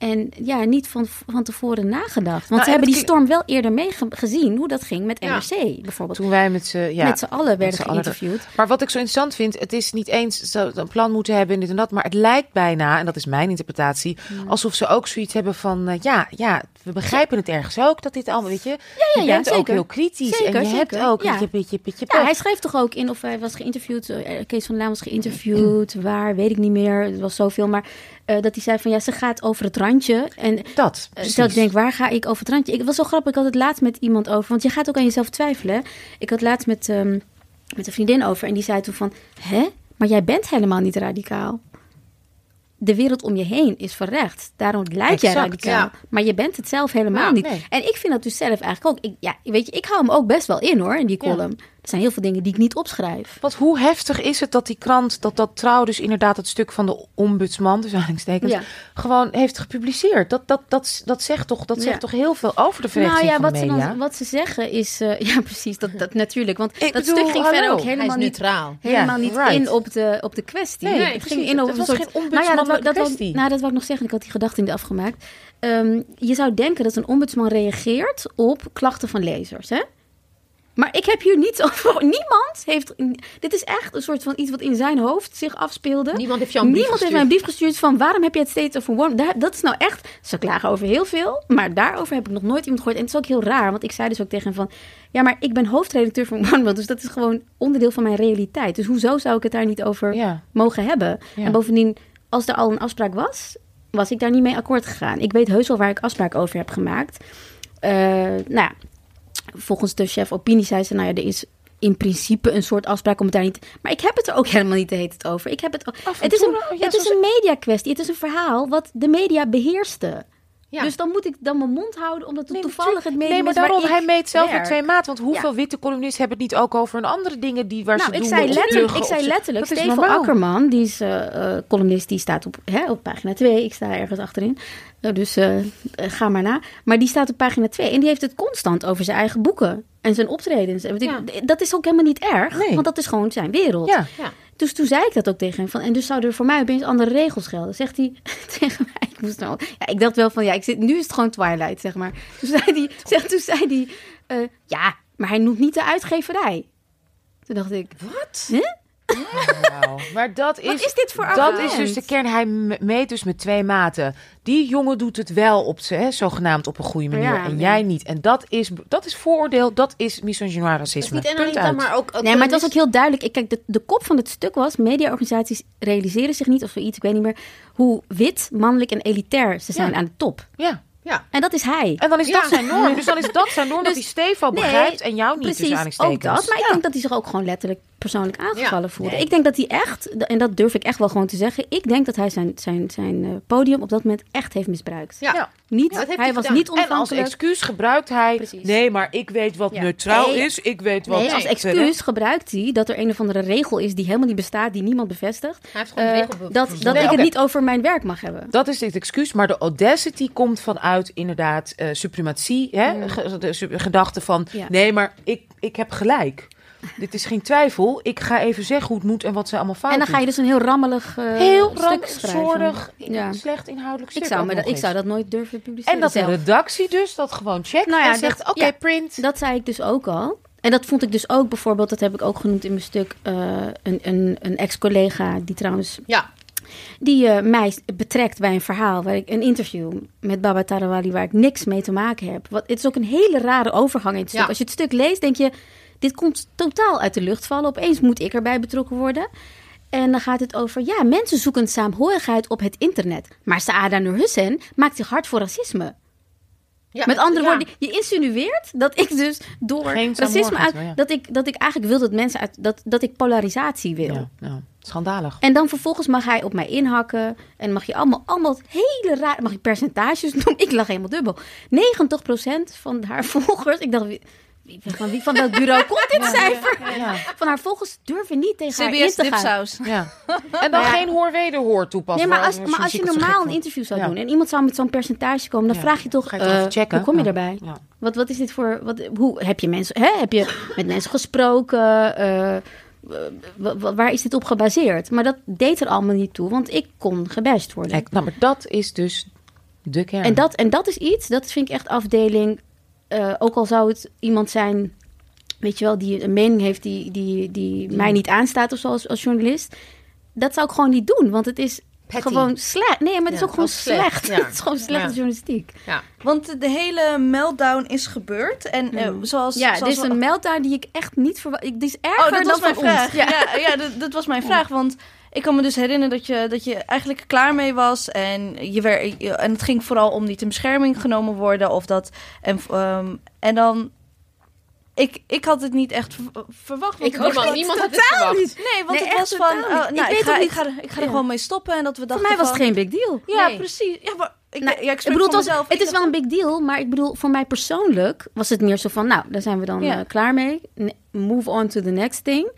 En ja, niet van, van tevoren nagedacht. Want Nou, ze hebben die storm wel eerder meegezien hoe dat ging met Ja. NRC bijvoorbeeld. Toen wij met z'n ja, met z'n allen werden allen geïnterviewd. Maar wat ik zo interessant vind, het is niet eens zo een plan moeten hebben en dit en dat, maar het lijkt bijna, en dat is mijn interpretatie, alsof ze ook zoiets hebben van, eh, ja, ja, we begrijpen het ergens ook dat dit allemaal, weet je, ja, je ja, bent ook heel kritisch Zeker, en je hebt ook Ja. een beetje, beetje, Ja, hij schreef toch ook in of hij was geïnterviewd. eh, Kees van der Laan was geïnterviewd. Waar, weet ik niet meer. Het was zoveel. Maar eh, dat hij zei van ja, ze gaat over het randje. En dat. eh, Precies. dat ik denk, waar ga ik over het randje? Ik was zo grappig. Ik had het laatst met iemand over. Want je gaat ook aan jezelf twijfelen. Ik had laatst met, ehm, met een vriendin over. En die zei toen van, hè? Maar jij bent helemaal niet radicaal. De wereld om je heen is verrecht. Daarom lijkt jij radicaal. ja. Maar je bent het zelf helemaal Ja, niet. nee. En ik vind dat dus zelf eigenlijk ook. Ik, ja, weet je, ik hou hem ook best wel in hoor, in die Ja. column. Er zijn heel veel dingen die ik niet opschrijf. Want hoe heftig is het dat die krant, dat dat trouw dus inderdaad het stuk van de ombudsman, dus aanhalingstekens, Ja. gewoon heeft gepubliceerd. Dat, dat, dat, dat zegt toch, dat zegt Ja. toch heel veel over de Nou verrichting ja, van wat de ze, media. dan, wat ze zeggen is... eh, ja, precies, dat, dat natuurlijk. Want Ik dat bedoel, stuk ging hallo. verder ook helemaal niet, neutraal. helemaal niet right. in op de, op de kwestie. Nee, het precies. ging in op Het een was soort... geen nou ja, dat, dat, wou- kwestie. nou, dat wou ik nog zeggen. Ik had die gedachte niet afgemaakt. Ehm, je zou denken dat een ombudsman reageert op klachten van lezers, hè? Maar ik heb hier niets over. Niemand heeft. Dit is echt een soort van iets wat in zijn hoofd zich afspeelde. Niemand heeft jou een brief Niemand heeft gestuurd. mij een brief gestuurd van waarom heb je het steeds over Warm? Dat is nou echt. Ze klagen over heel veel, maar daarover heb ik nog nooit iemand gehoord. En het is ook heel raar, want ik zei dus ook tegen hem van ja, maar ik ben hoofdredacteur van Warm, dus dat is gewoon onderdeel van mijn realiteit. Dus hoezo zou ik het daar niet over Ja. mogen hebben? Ja. En bovendien, als er al een afspraak was, was ik daar niet mee akkoord gegaan. Ik weet heus wel waar ik afspraak over heb gemaakt. Eh, nou ja, volgens de chef opinie zei ze, nou ja, er is in principe een soort afspraak om het daar niet... Maar ik heb het er ook helemaal niet de hele tijd over. Ik heb het, het is een, ja, het is een media kwestie. Het is een verhaal wat de media beheerste. Ja. Dus dan moet ik dan mijn mond houden, omdat het Nee, toevallig het medium Nee, maar daarom, hij meet zelf met twee maten. Want hoeveel Ja. witte columnisten hebben het niet ook over een andere dingen die waar Nou, ze ik doen zei, letterlijk, ik zei ze- letterlijk, Dat Steven. Akkerman, die is eh, eh, columnist, die staat op, hè, op pagina 2. Ik sta ergens achterin, Eh, dus ga maar na. Maar die staat op pagina 2 en die heeft het constant over zijn eigen boeken en zijn optredens. Ja. Dat is ook helemaal niet erg, Nee. want dat is gewoon zijn wereld. Ja. Ja. Dus toen zei ik dat ook tegen hem. Van, en dus zouden er voor mij opeens andere regels gelden. Zegt hij tegen mij. Ik, moest nou, ja, ik dacht wel van ja, ik zit, nu is het gewoon Twilight, zeg maar. Toen zei hij, zeg, toen zei hij eh, ja, maar hij noemt niet de uitgeverij. Toen dacht ik, wat? Huh? Maar dat is, Wat is dit voor Dat argument? is dus de kern. Hij me- meet dus met twee maten. Die jongen doet het wel op ze, hè, zogenaamd op een goede manier. Ja, en nee. jij niet. En dat is, dat is vooroordeel. Dat is misogynoir Dat is racisme. niet en Punt alleen dat, uit. maar ook... ook Nee, maar het was ook heel duidelijk. Ik, kijk, de, de kop van het stuk was... mediaorganisaties realiseren zich niet, of zoiets, ik weet niet meer... hoe wit, mannelijk en elitair ze zijn Ja. aan de top. Ja. Ja. En dat is hij. En dan is Ja. dat zijn norm. Dus dan is dat zijn norm dat hij Dus- Stefan Nee, begrijpt en jou niet. Precies, tussen ook dat. Maar ik denk dat hij zich ook gewoon letterlijk persoonlijk aangevallen Ja, voelde. nee. Ik denk dat hij echt, en dat durf ik echt wel gewoon te zeggen... ik denk dat hij zijn, zijn, zijn eh, podium op dat moment echt heeft misbruikt. Ja. Niet, Ja, hij hij was gedaan. niet En als excuus gebruikt hij... Precies. Nee, maar ik weet wat Ja. neutraal Nee. is. Ik weet wat... Nee, als excuus gebruikt hij dat er een of andere regel is die helemaal niet bestaat, die niemand bevestigt. Hij heeft gewoon eh, regel dat dat ik het niet over mijn werk mag hebben. Dat is dit excuus, maar de audacity komt vanuit inderdaad eh, suprematie. Hè? Ge- De su- gedachte van, Ja. nee, maar ik, ik heb gelijk. Dit is geen twijfel. Ik ga even zeggen hoe het moet en wat ze allemaal fout En dan ga je dus een heel rammelig eh, Heel stuk Ja. slecht inhoudelijk stuk Ik zou, dat, ik zou dat nooit durven publiceren. En dat de redactie dus dat gewoon checkt Nou ja, en zegt, oké, ja. print. Dat zei ik dus ook al. En dat vond ik dus ook bijvoorbeeld, dat heb ik ook genoemd in mijn stuk, eh, een, een, een ex-collega die trouwens, Ja. die eh, mij betrekt bij een verhaal, waar ik een interview met Baba Tarawali, waar ik niks mee te maken heb. Wat, het is ook een hele rare overgang in het stuk. Als je het stuk leest, denk je, dit komt totaal uit de lucht vallen. Opeens moet ik erbij betrokken worden. En dan gaat het over, ja, mensen zoeken saamhorigheid op het internet. Maar Saada Nur Hussein maakt zich hard voor racisme. ja. Met andere Ja. woorden, je insinueert dat ik dus door Geen racisme uit, ja. dat, ik, dat ik eigenlijk wil dat mensen uit, dat, dat ik polarisatie wil. Ja, ja, schandalig. En dan vervolgens mag hij op mij inhakken. En mag je allemaal, allemaal hele raar. Mag je percentages noemen? Ik lag helemaal dubbel. 90% van haar volgers. Ik dacht, van, wie van welk bureau komt dit cijfer? Ja, Van haar volgers durven niet tegen haar in te gaan. dipsaus. ja. En dan Ja. geen hoor-wederhoor toepassen. Nee, maar als, maar als je normaal een interview zou Ja. doen en iemand zou met zo'n percentage komen, dan Ja. vraag je toch, Ga je toch eh, even checken? hoe kom je daarbij? Ja. Wat, wat is dit voor, wat, hoe heb je mensen, hè? heb je met mensen gesproken? Eh, wa- waar is dit op gebaseerd? Maar dat deed er allemaal niet toe, want ik kon gebashed worden. Kijk, nou, maar dat is dus De kern. En dat, en dat is iets, dat vind ik echt afdeling. Eh, ook al zou het iemand zijn, weet je wel, die een mening heeft die, die, die mij niet aanstaat of zo als, als journalist. Dat zou ik gewoon niet doen, want het is Petty. gewoon slecht. Nee, maar het is Ja, ook gewoon slecht, slecht. ja. het is gewoon slechte Ja. journalistiek. Ja. Want de hele meltdown is gebeurd. En eh, zoals... Ja, zoals dit is we- een meltdown die ik echt niet verwacht. Die is erger Oh, dat dan was mijn vraag. ons. Ja, ja, dat, dat was mijn vraag. Want ik kan me dus herinneren dat je, dat je eigenlijk klaar mee was. En, je werd, je- en het ging vooral om niet in bescherming genomen worden. Of dat, en, ehm, en dan... Ik, ik had het niet echt ver- verwacht. want Ik ook niet. Niemand had het verwacht. Nee, want Nee, het was van... oh, niet. nou, Ik ik, weet ga, ook ik, ga, er- ik ga er Ja. gewoon mee stoppen. En dat we Voor dachten mij was van- het geen big deal. Ja, Nee. precies. Ja, maar ik, Nou, ja, ik, bedoel, voor het, was- mezelf. het is wel een big deal, maar ik bedoel, voor mij persoonlijk was het meer zo van, nou, daar zijn we dan Ja. eh, klaar mee. Move on to the next thing.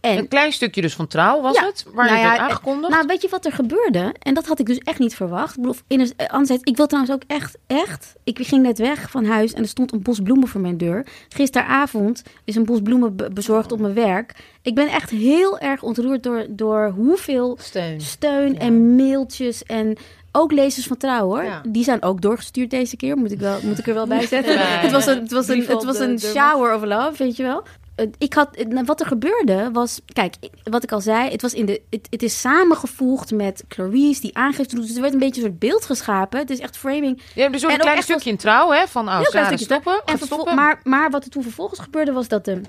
En Een klein stukje dus van trouw was Ja. het? Waar Nou dit ja, aangekondigd? Nou, weet je wat er gebeurde? En dat had ik dus echt niet verwacht. Ik bedoel, in een, eh, anderzijds, ik wil trouwens ook echt, echt... Ik ging net weg van huis en er stond een bos bloemen voor mijn deur. Gisteravond is een bos bloemen be- bezorgd op mijn werk. Ik ben echt heel erg ontroerd door, door hoeveel Steun. steun en mailtjes en... Ook lezers van Trouw, hoor. Ja. Die zijn ook doorgestuurd deze keer. Moet ik, wel, moet ik er wel bij zetten. Ja, ja, het was een, het was een, het was een deurmat. shower of love, weet je wel. Eh, Ik had, eh, wat er gebeurde was, kijk, wat ik al zei, het, was in de, het, het is samengevoegd met Clarice, die aangifte doet. Dus er werd een beetje een soort beeld geschapen. Het is echt framing. Je hebt dus ook en een klein stukje in trouw, hè? Van, oh, Sarah, stoppen. En stoppen. maar, maar wat er toen vervolgens gebeurde was dat de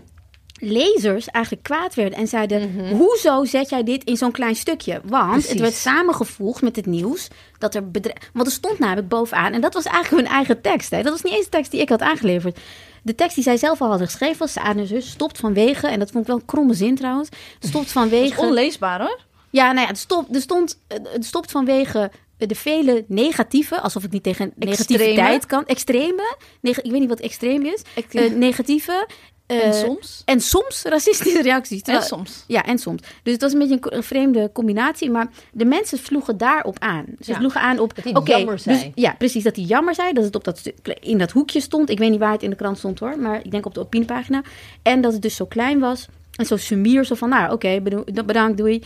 lezers eigenlijk kwaad werden en zeiden: Hoezo zet jij dit in zo'n klein stukje? Want het werd samengevoegd met het nieuws dat er bedrijf. Want er stond namelijk bovenaan, en dat was eigenlijk hun eigen tekst. Hè? Dat was niet eens de tekst die ik had aangeleverd. De tekst die zij zelf al hadden geschreven was: Saad en zus stopt vanwege, en dat vond ik wel een kromme zin trouwens, stopt vanwege. onleesbaar hoor. Ja, nou ja, het, stop, er stond, het stopt vanwege de vele negatieve, alsof ik niet tegen negativiteit kan. Extreme, neg- ik weet niet wat extreem is. Eh, negatieve. Eh, en soms. En soms racistische reacties. En soms. Ja, en soms. Dus het was een beetje een, een vreemde combinatie. Maar de mensen sloegen daarop aan. Ze Ja. sloegen aan op... Dat hij oké, jammer zei. Dus, ja, precies. Dat hij jammer zei. Dat het op dat in dat hoekje stond. Ik weet niet waar het in de krant stond hoor. Maar ik denk op de opiniepagina. En dat het dus zo klein was. En zo sumier. Zo van, nou oké, bedankt, doei.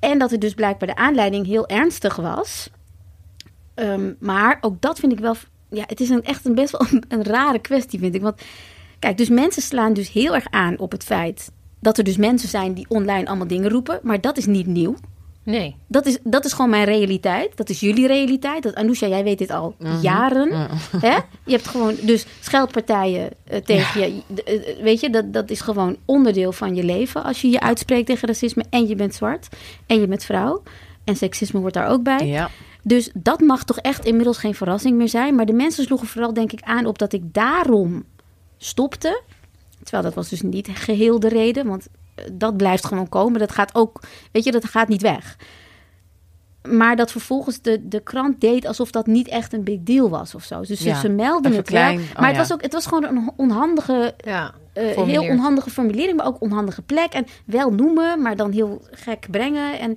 En dat het dus blijkbaar de aanleiding heel ernstig was. Ehm, maar ook dat vind ik wel... Ja, het is een, echt een best wel een, een rare kwestie, vind ik. Want kijk, dus mensen slaan dus heel erg aan op het feit... dat er dus mensen zijn die online allemaal dingen roepen. Maar dat is niet nieuw. Nee. Dat is, dat is gewoon mijn realiteit. Dat is jullie realiteit. Dat, Anousha, jij weet dit al jaren. Hè? Je hebt gewoon dus scheldpartijen eh, tegen je. D- eh, weet je, dat, dat is gewoon onderdeel van je leven. Als je je uitspreekt tegen racisme en je bent zwart. En je bent vrouw. En seksisme wordt daar ook bij. Ja. Dus dat mag toch echt inmiddels geen verrassing meer zijn. Maar de mensen sloegen vooral denk ik aan op dat ik daarom stopte. Terwijl dat was dus niet geheel de reden. Want eh, dat blijft gewoon komen. Dat gaat ook, weet je, dat gaat niet weg. Maar dat vervolgens de, de krant deed alsof dat niet echt een big deal was of zo. Dus Ja, ze melden het wel. klein. Oh, maar het, ja. was ook, het was gewoon een onhandige Ja. eh, heel onhandige formulering, maar ook onhandige plek. En wel noemen, maar dan heel gek brengen. En,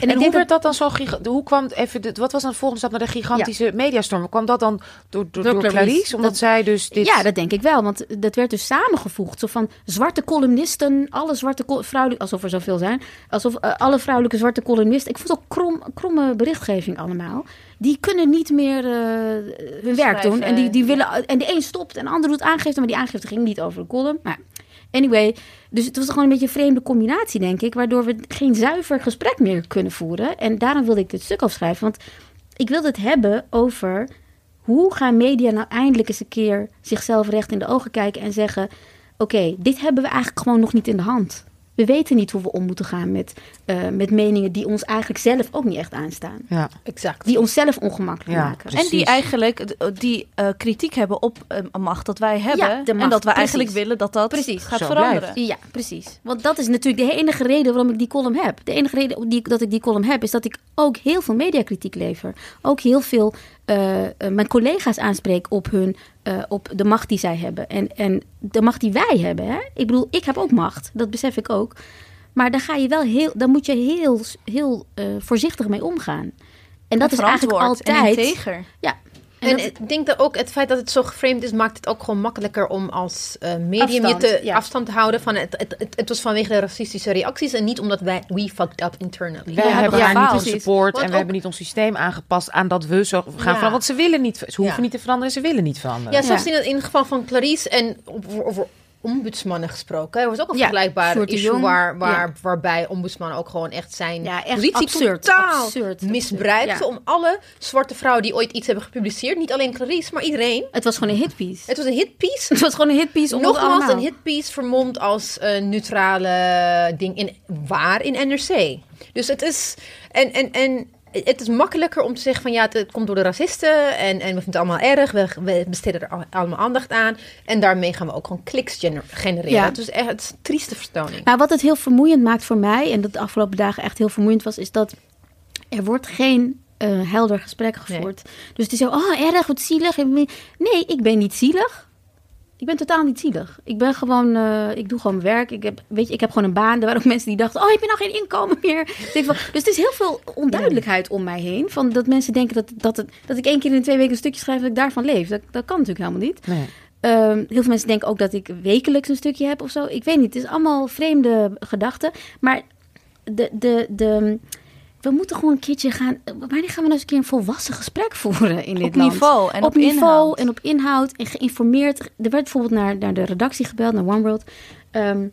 en, hoe werd dat dan zo Hoe kwam even? de- Wat was dan de volgende stap naar de gigantische mediastorm? Kwam dat dan door, door, Door door Clarice. Omdat Dat- zij dus dit. Ja, dat denk ik wel. Want dat werd dus samengevoegd. Zo van zwarte columnisten, alle zwarte vrouwelijke... Alsof er zoveel zijn. Alsof eh, alle vrouwelijke zwarte columnisten... Ik vond het ook krom, kromme berichtgeving allemaal. Die kunnen niet meer eh, hun werk doen. En, die, die willen, en de een stopt en de ander doet aangifte. Maar die aangifte ging niet over de column. Maar anyway, dus het was gewoon een beetje een vreemde combinatie, denk ik. Waardoor we geen zuiver gesprek meer kunnen voeren. En daarom wilde ik dit stuk afschrijven. Want ik wilde het hebben over hoe gaan media nou eindelijk eens een keer zichzelf recht in de ogen kijken en zeggen: Oké, dit hebben we eigenlijk gewoon nog niet in de hand. We weten niet hoe we om moeten gaan met, eh, met meningen die ons eigenlijk zelf ook niet echt aanstaan. Ja. Exact. Die onszelf ongemakkelijk Ja, maken. precies. En die eigenlijk eh, die eh, kritiek hebben op een macht dat wij hebben. Ja, en dat we precies. eigenlijk willen dat dat Precies. gaat Zo veranderen. Ja, precies. Want dat is natuurlijk de enige reden waarom ik die column heb. De enige reden die, dat ik die column heb, is dat ik ook heel veel mediakritiek lever. Ook heel veel mijn collega's aanspreek op, hun, eh, op de macht die zij hebben. En, en de macht die wij hebben. Hè? Ik bedoel, ik heb ook macht. Dat besef ik ook. Maar daar, ga je wel heel, daar moet je heel, heel eh, voorzichtig mee omgaan. En dat is eigenlijk en altijd. integer. Ja, En En dat- ik denk dat ook het feit dat het zo geframed is, maakt het ook gewoon makkelijker om als eh, medium Afstand, je te ja. afstand te houden van het, het, het, het was vanwege de racistische reacties en niet omdat wij we fucked up internally. Wij Ja, hebben ja, haar niet precies. gesupport en we hebben niet ons systeem aangepast aan dat we zo gaan Ja. veranderen. Want ze willen niet, ze hoeven Ja. niet te veranderen, ze willen niet veranderen. Ja, zelfs Ja. in het, in het geval van Clarice en over, over ombudsmannen gesproken. Er was ook een Ja, vergelijkbaar issue waar, waar, Ja. waarbij ombudsmannen ook gewoon echt zijn Ja, echt positie absurd, totaal absurd, misbruikte absurd, ja. om alle zwarte vrouwen die ooit iets hebben gepubliceerd, niet alleen Clarice, maar iedereen. Het was gewoon een hitpiece. Het was een hitpiece. Het was gewoon een hitpiece Nogmaals, een hitpiece vermomd als een neutrale ding in waar in NRC. Dus het is en en en het is makkelijker om te zeggen van ja, het, het komt door de racisten en, en we vinden het allemaal erg. We, we besteden er al- allemaal aandacht aan en daarmee gaan we ook gewoon kliks gener- genereren. Ja. Het is echt het is een trieste vertoning. Maar wat het heel vermoeiend maakt voor mij, en dat de afgelopen dagen echt heel vermoeiend was, is dat er wordt geen eh, helder gesprek gevoerd. Dus het is zo, oh erg, wat zielig. Nee, ik ben niet zielig. Ik ben totaal niet zielig. Ik ben gewoon, eh, ik doe gewoon werk. Ik heb, weet je, ik heb gewoon een baan. Er waren ook mensen die dachten, oh, heb je nou geen inkomen meer? Van, dus het is heel veel onduidelijkheid om mij heen. Van dat mensen denken dat, dat, het, dat ik één keer in de twee weken een stukje schrijf dat ik daarvan leef. Dat, dat kan natuurlijk helemaal niet. Nee. Ehm, heel veel mensen denken ook dat ik wekelijks een stukje heb of zo. Ik weet niet, het is allemaal vreemde gedachten. Maar de, de, de, we moeten gewoon een keertje gaan... Wanneer gaan we nou eens een keer een volwassen gesprek voeren in dit Op land? niveau en op, niveau inhoud. en op inhoud en geïnformeerd. Er werd bijvoorbeeld naar, naar de redactie gebeld, naar One World. Ehm,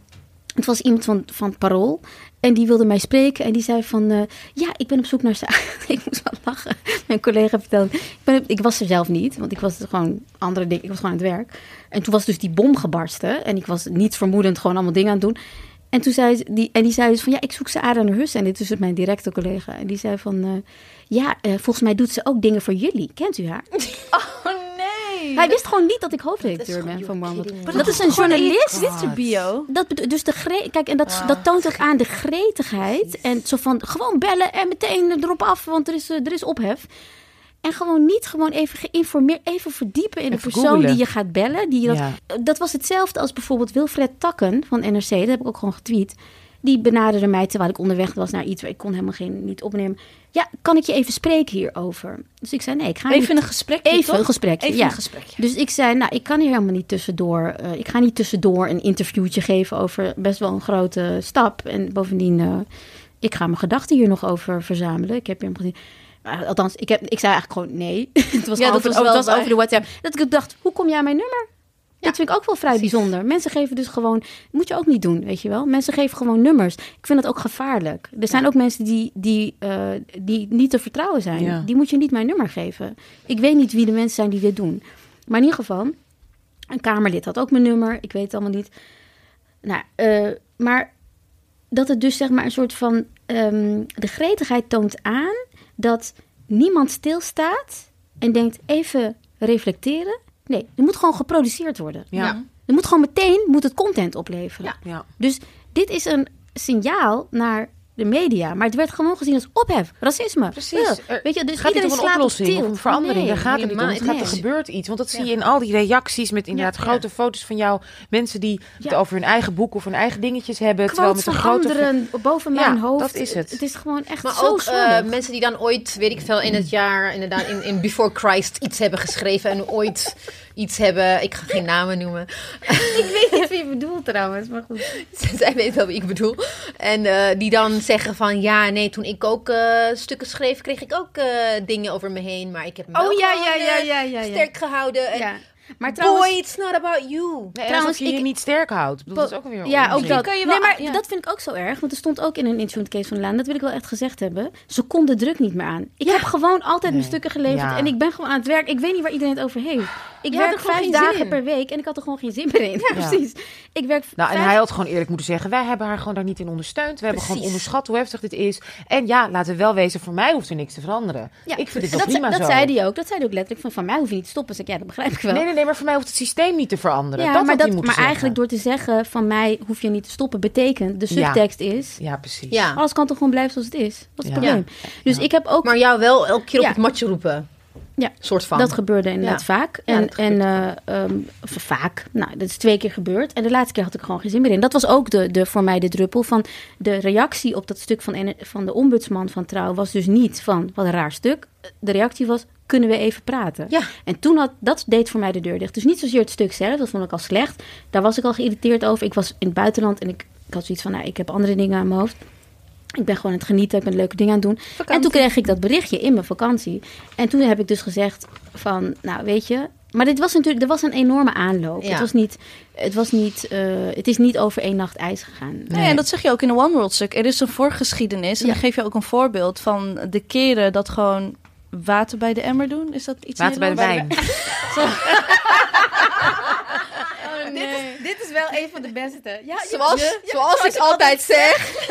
het was iemand van, van Parool. En die wilde mij spreken. En die zei van... eh, ja, ik ben op zoek naar... ik moest wel lachen. Mijn collega vertelde... Ik, ben, ik was er zelf niet. Want ik was gewoon andere dingen... Ik was gewoon aan het werk. En toen was dus die bom gebarsten. En ik was niet vermoedend gewoon allemaal dingen aan het doen. En toen zei ze... Die, en die zei dus van... Ja, ik zoek ze aan naar Hus. En dit is dus mijn directe collega. En die zei van... eh, ja, eh, volgens mij doet ze ook dingen voor jullie. Kent u haar? Oh nee. Hij wist gewoon niet dat ik hoofdredacteur Dat ben van World. kidding Dat is een journalist. Dit is bio. Dat dus de gre- kijk, en dat, dat toont ook aan de gretigheid. En zo van gewoon bellen en meteen erop af, want er is, eh, er is ophef. En gewoon niet gewoon even geïnformeerd, even verdiepen in de persoon googlen. die je gaat bellen. Die je dat, Ja. dat was hetzelfde als bijvoorbeeld Wilfred Takken van NRC. Dat heb ik ook gewoon getweet. Die benaderde mij terwijl ik onderweg was naar iets waar ik kon helemaal geen, niet opnemen. Ja, kan ik je even spreken hierover? Dus ik zei nee, ik ga niet- Even een gesprekje, Even toch? een gesprekje, Even ja. een gesprekje. Dus ik zei, nou, ik kan hier helemaal niet tussendoor. eh, ik ga niet tussendoor een interviewtje geven over best wel een grote stap. En bovendien, eh, ik ga mijn gedachten hier nog over verzamelen. Ik heb hier gezien. Maar althans, ik, heb, ik zei eigenlijk gewoon nee. het was, Ja, dat over, was oh, wel het was over de WhatsApp. Dat ik dacht, hoe kom jij aan mijn nummer? Dat vind ik ook wel vrij bijzonder. Mensen geven dus gewoon, moet je ook niet doen, weet je wel. Mensen geven gewoon nummers. Ik vind dat ook gevaarlijk. Er zijn ook mensen die, die, eh, die niet te vertrouwen zijn. Ja. Die moet je niet mijn nummer geven. Ik weet niet wie de mensen zijn die dit doen. Maar in ieder geval, een Kamerlid had ook mijn nummer. Ik weet het allemaal niet. Nou, eh, maar dat het dus zeg maar een soort van... ehm, de gretigheid toont aan dat niemand stilstaat en denkt even reflecteren. Nee, er moet gewoon geproduceerd worden. Ja. Er moet gewoon meteen moet het content opleveren. Ja. Dus dit is een signaal naar de media. Maar het werd gewoon gezien als ophef, racisme. Precies. Weet je, dus gaat het iedereen om een slaat op oplossing of een verandering? Nee, Daar gaat het niet om. Het gaat, niet. er gebeurt iets. Want dat zie je in al die reacties met inderdaad Ja. grote foto's van jou. Mensen die het over hun eigen boek of hun eigen dingetjes hebben. terwijl met een grote... anderen boven Ja, mijn hoofd. dat is het. Het is gewoon echt Maar zo ook eh, mensen die dan ooit, weet ik veel, in het jaar, inderdaad, in, in Before Christ iets hebben geschreven en ooit iets hebben. Ik ga geen namen noemen. Ik weet niet wie je bedoelt trouwens, maar goed. Zij weet wel wie ik bedoel. En eh, die dan zeggen van ja, nee, toen ik ook eh, stukken schreef, kreeg ik ook eh, dingen over me heen. Maar ik heb me Oh, wel ja, ja, ja, ja, ja, ja. sterk gehouden. En Ja. Maar trouwens, boy, it's not about you. Nee, Trouwens, alsof je je ik- niet sterk houdt. Ik bedoel, Dat is ook weer ja, ook dat. kan je nee, maar ja. dat vind ik ook zo erg. Want er stond ook in een insurance case van Laan. Dat wil ik wel echt gezegd hebben. Ze kon de druk niet meer aan. Ik heb gewoon altijd mijn stukken geleverd. Ja. En ik ben gewoon aan het werk. Ik weet niet waar iedereen het over heeft. Ik Je had werk er gewoon vijf geen zin dagen in. per week. En ik had er gewoon geen zin meer in. Ja, Ja. precies. Ik werk Nou, en vijf- hij had gewoon eerlijk moeten zeggen: wij hebben haar gewoon daar niet in ondersteund. We hebben gewoon onderschat hoe heftig dit is. En ja, laten we wel wezen, voor mij hoeft er niks te veranderen. Ja, ik vind het wel dat, prima dat zo. zei hij ook. Dat zei hij ook letterlijk. Van, van mij hoef je niet te stoppen. Zeg ik, ja, dat begrijp ik wel. Nee, nee, nee, maar voor mij hoeft het systeem niet te veranderen. ja, dat maar, had dat, maar eigenlijk door te zeggen van mij hoef je niet te stoppen, betekent de Ja. subtekst is. Ja, precies. Ja. Alles kan toch gewoon blijven zoals het is? Wat is het Ja. probleem? Dus ik heb ook. Maar jou wel elke keer op het matje roepen. Ja, Soort van. Dat gebeurde inderdaad Ja. vaak. En, en eh, ehm, vaak, nou, dat is twee keer gebeurd. En de laatste keer had ik gewoon geen zin meer in. Dat was ook de, de, voor mij de druppel van de reactie op dat stuk van, van de ombudsman van Trouw. Was dus niet van, wat een raar stuk. De reactie was, kunnen we even praten? Ja. En toen had, dat deed voor mij de deur dicht. Dus niet zozeer het stuk zelf, dat vond ik al slecht. Daar was ik al geïrriteerd over. Ik was in het buitenland en ik, ik had zoiets van, nou, ik heb andere dingen aan mijn hoofd. Ik ben gewoon aan het genieten, ik ben leuke dingen aan het doen. En toen kreeg ik dat berichtje in mijn vakantie. En toen heb ik dus gezegd van, nou weet je... Maar dit was natuurlijk, er was een enorme aanloop. Ja. Het was niet, het was niet, eh, het is niet over één nacht ijs gegaan. Nee, en dat zeg je ook in een One World stuk. Er is een voorgeschiedenis. En Ja. dan geef je ook een voorbeeld van de keren dat gewoon water bij de emmer doen. Is dat iets Water bij de wijn. Dit is wel een van de beste. Ja, Zoals, zoals ik altijd zeg.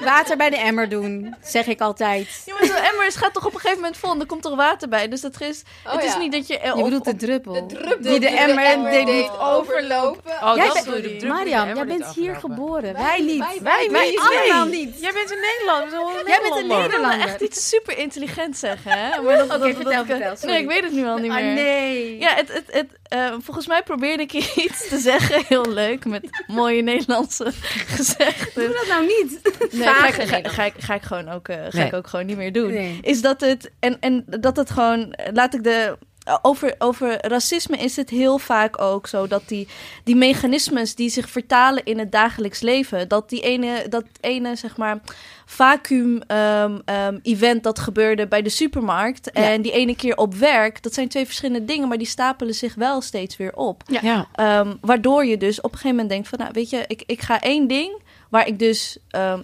Water bij de emmer doen, zeg ik altijd. Ja, maar zo'n emmer is- gaat toch op een gegeven moment vol. En er komt toch water bij. Dus dat is, het is ja. niet dat je... Je bedoelt de druppel. Die de emmer deed niet overlopen. Oh, Jij dat bent- de druppel Mariam, de jij emmer bent hier geboren. Wij niet. Wij, Wij niet. allemaal Nee. niet. Jij bent een Nederlander. Jij Jij bent een Ik Nederlander. wil echt iets super intelligent zeggen, hè? Maar dat, Oké, dat- vertel, vertel, sorry. Nee, ik weet het nu al niet Ah, meer. nee. Ja, het, het, het, eh, volgens mij probeerde ik iets te zeggen. Heel leuk, met mooie Nederlandse gezegden. Doe dat nou niet. Nee, ga, ik- ga, ga, ik- ga ik gewoon ook, eh, ga Nee. ik ook gewoon niet meer doen. Nee. Is dat het, en, en dat het gewoon, laat ik de, over, over racisme is het heel vaak ook zo dat die, die mechanismes die zich vertalen in het dagelijks leven, dat die ene, dat ene zeg maar, vacuüm ehm, ehm, event dat gebeurde bij de supermarkt Ja. en die ene keer op werk, dat zijn twee verschillende dingen, maar die stapelen zich wel steeds weer op. Ja. Ja. Ehm, waardoor je dus op een gegeven moment denkt van, nou weet je, ik, ik ga één ding waar ik dus, ehm,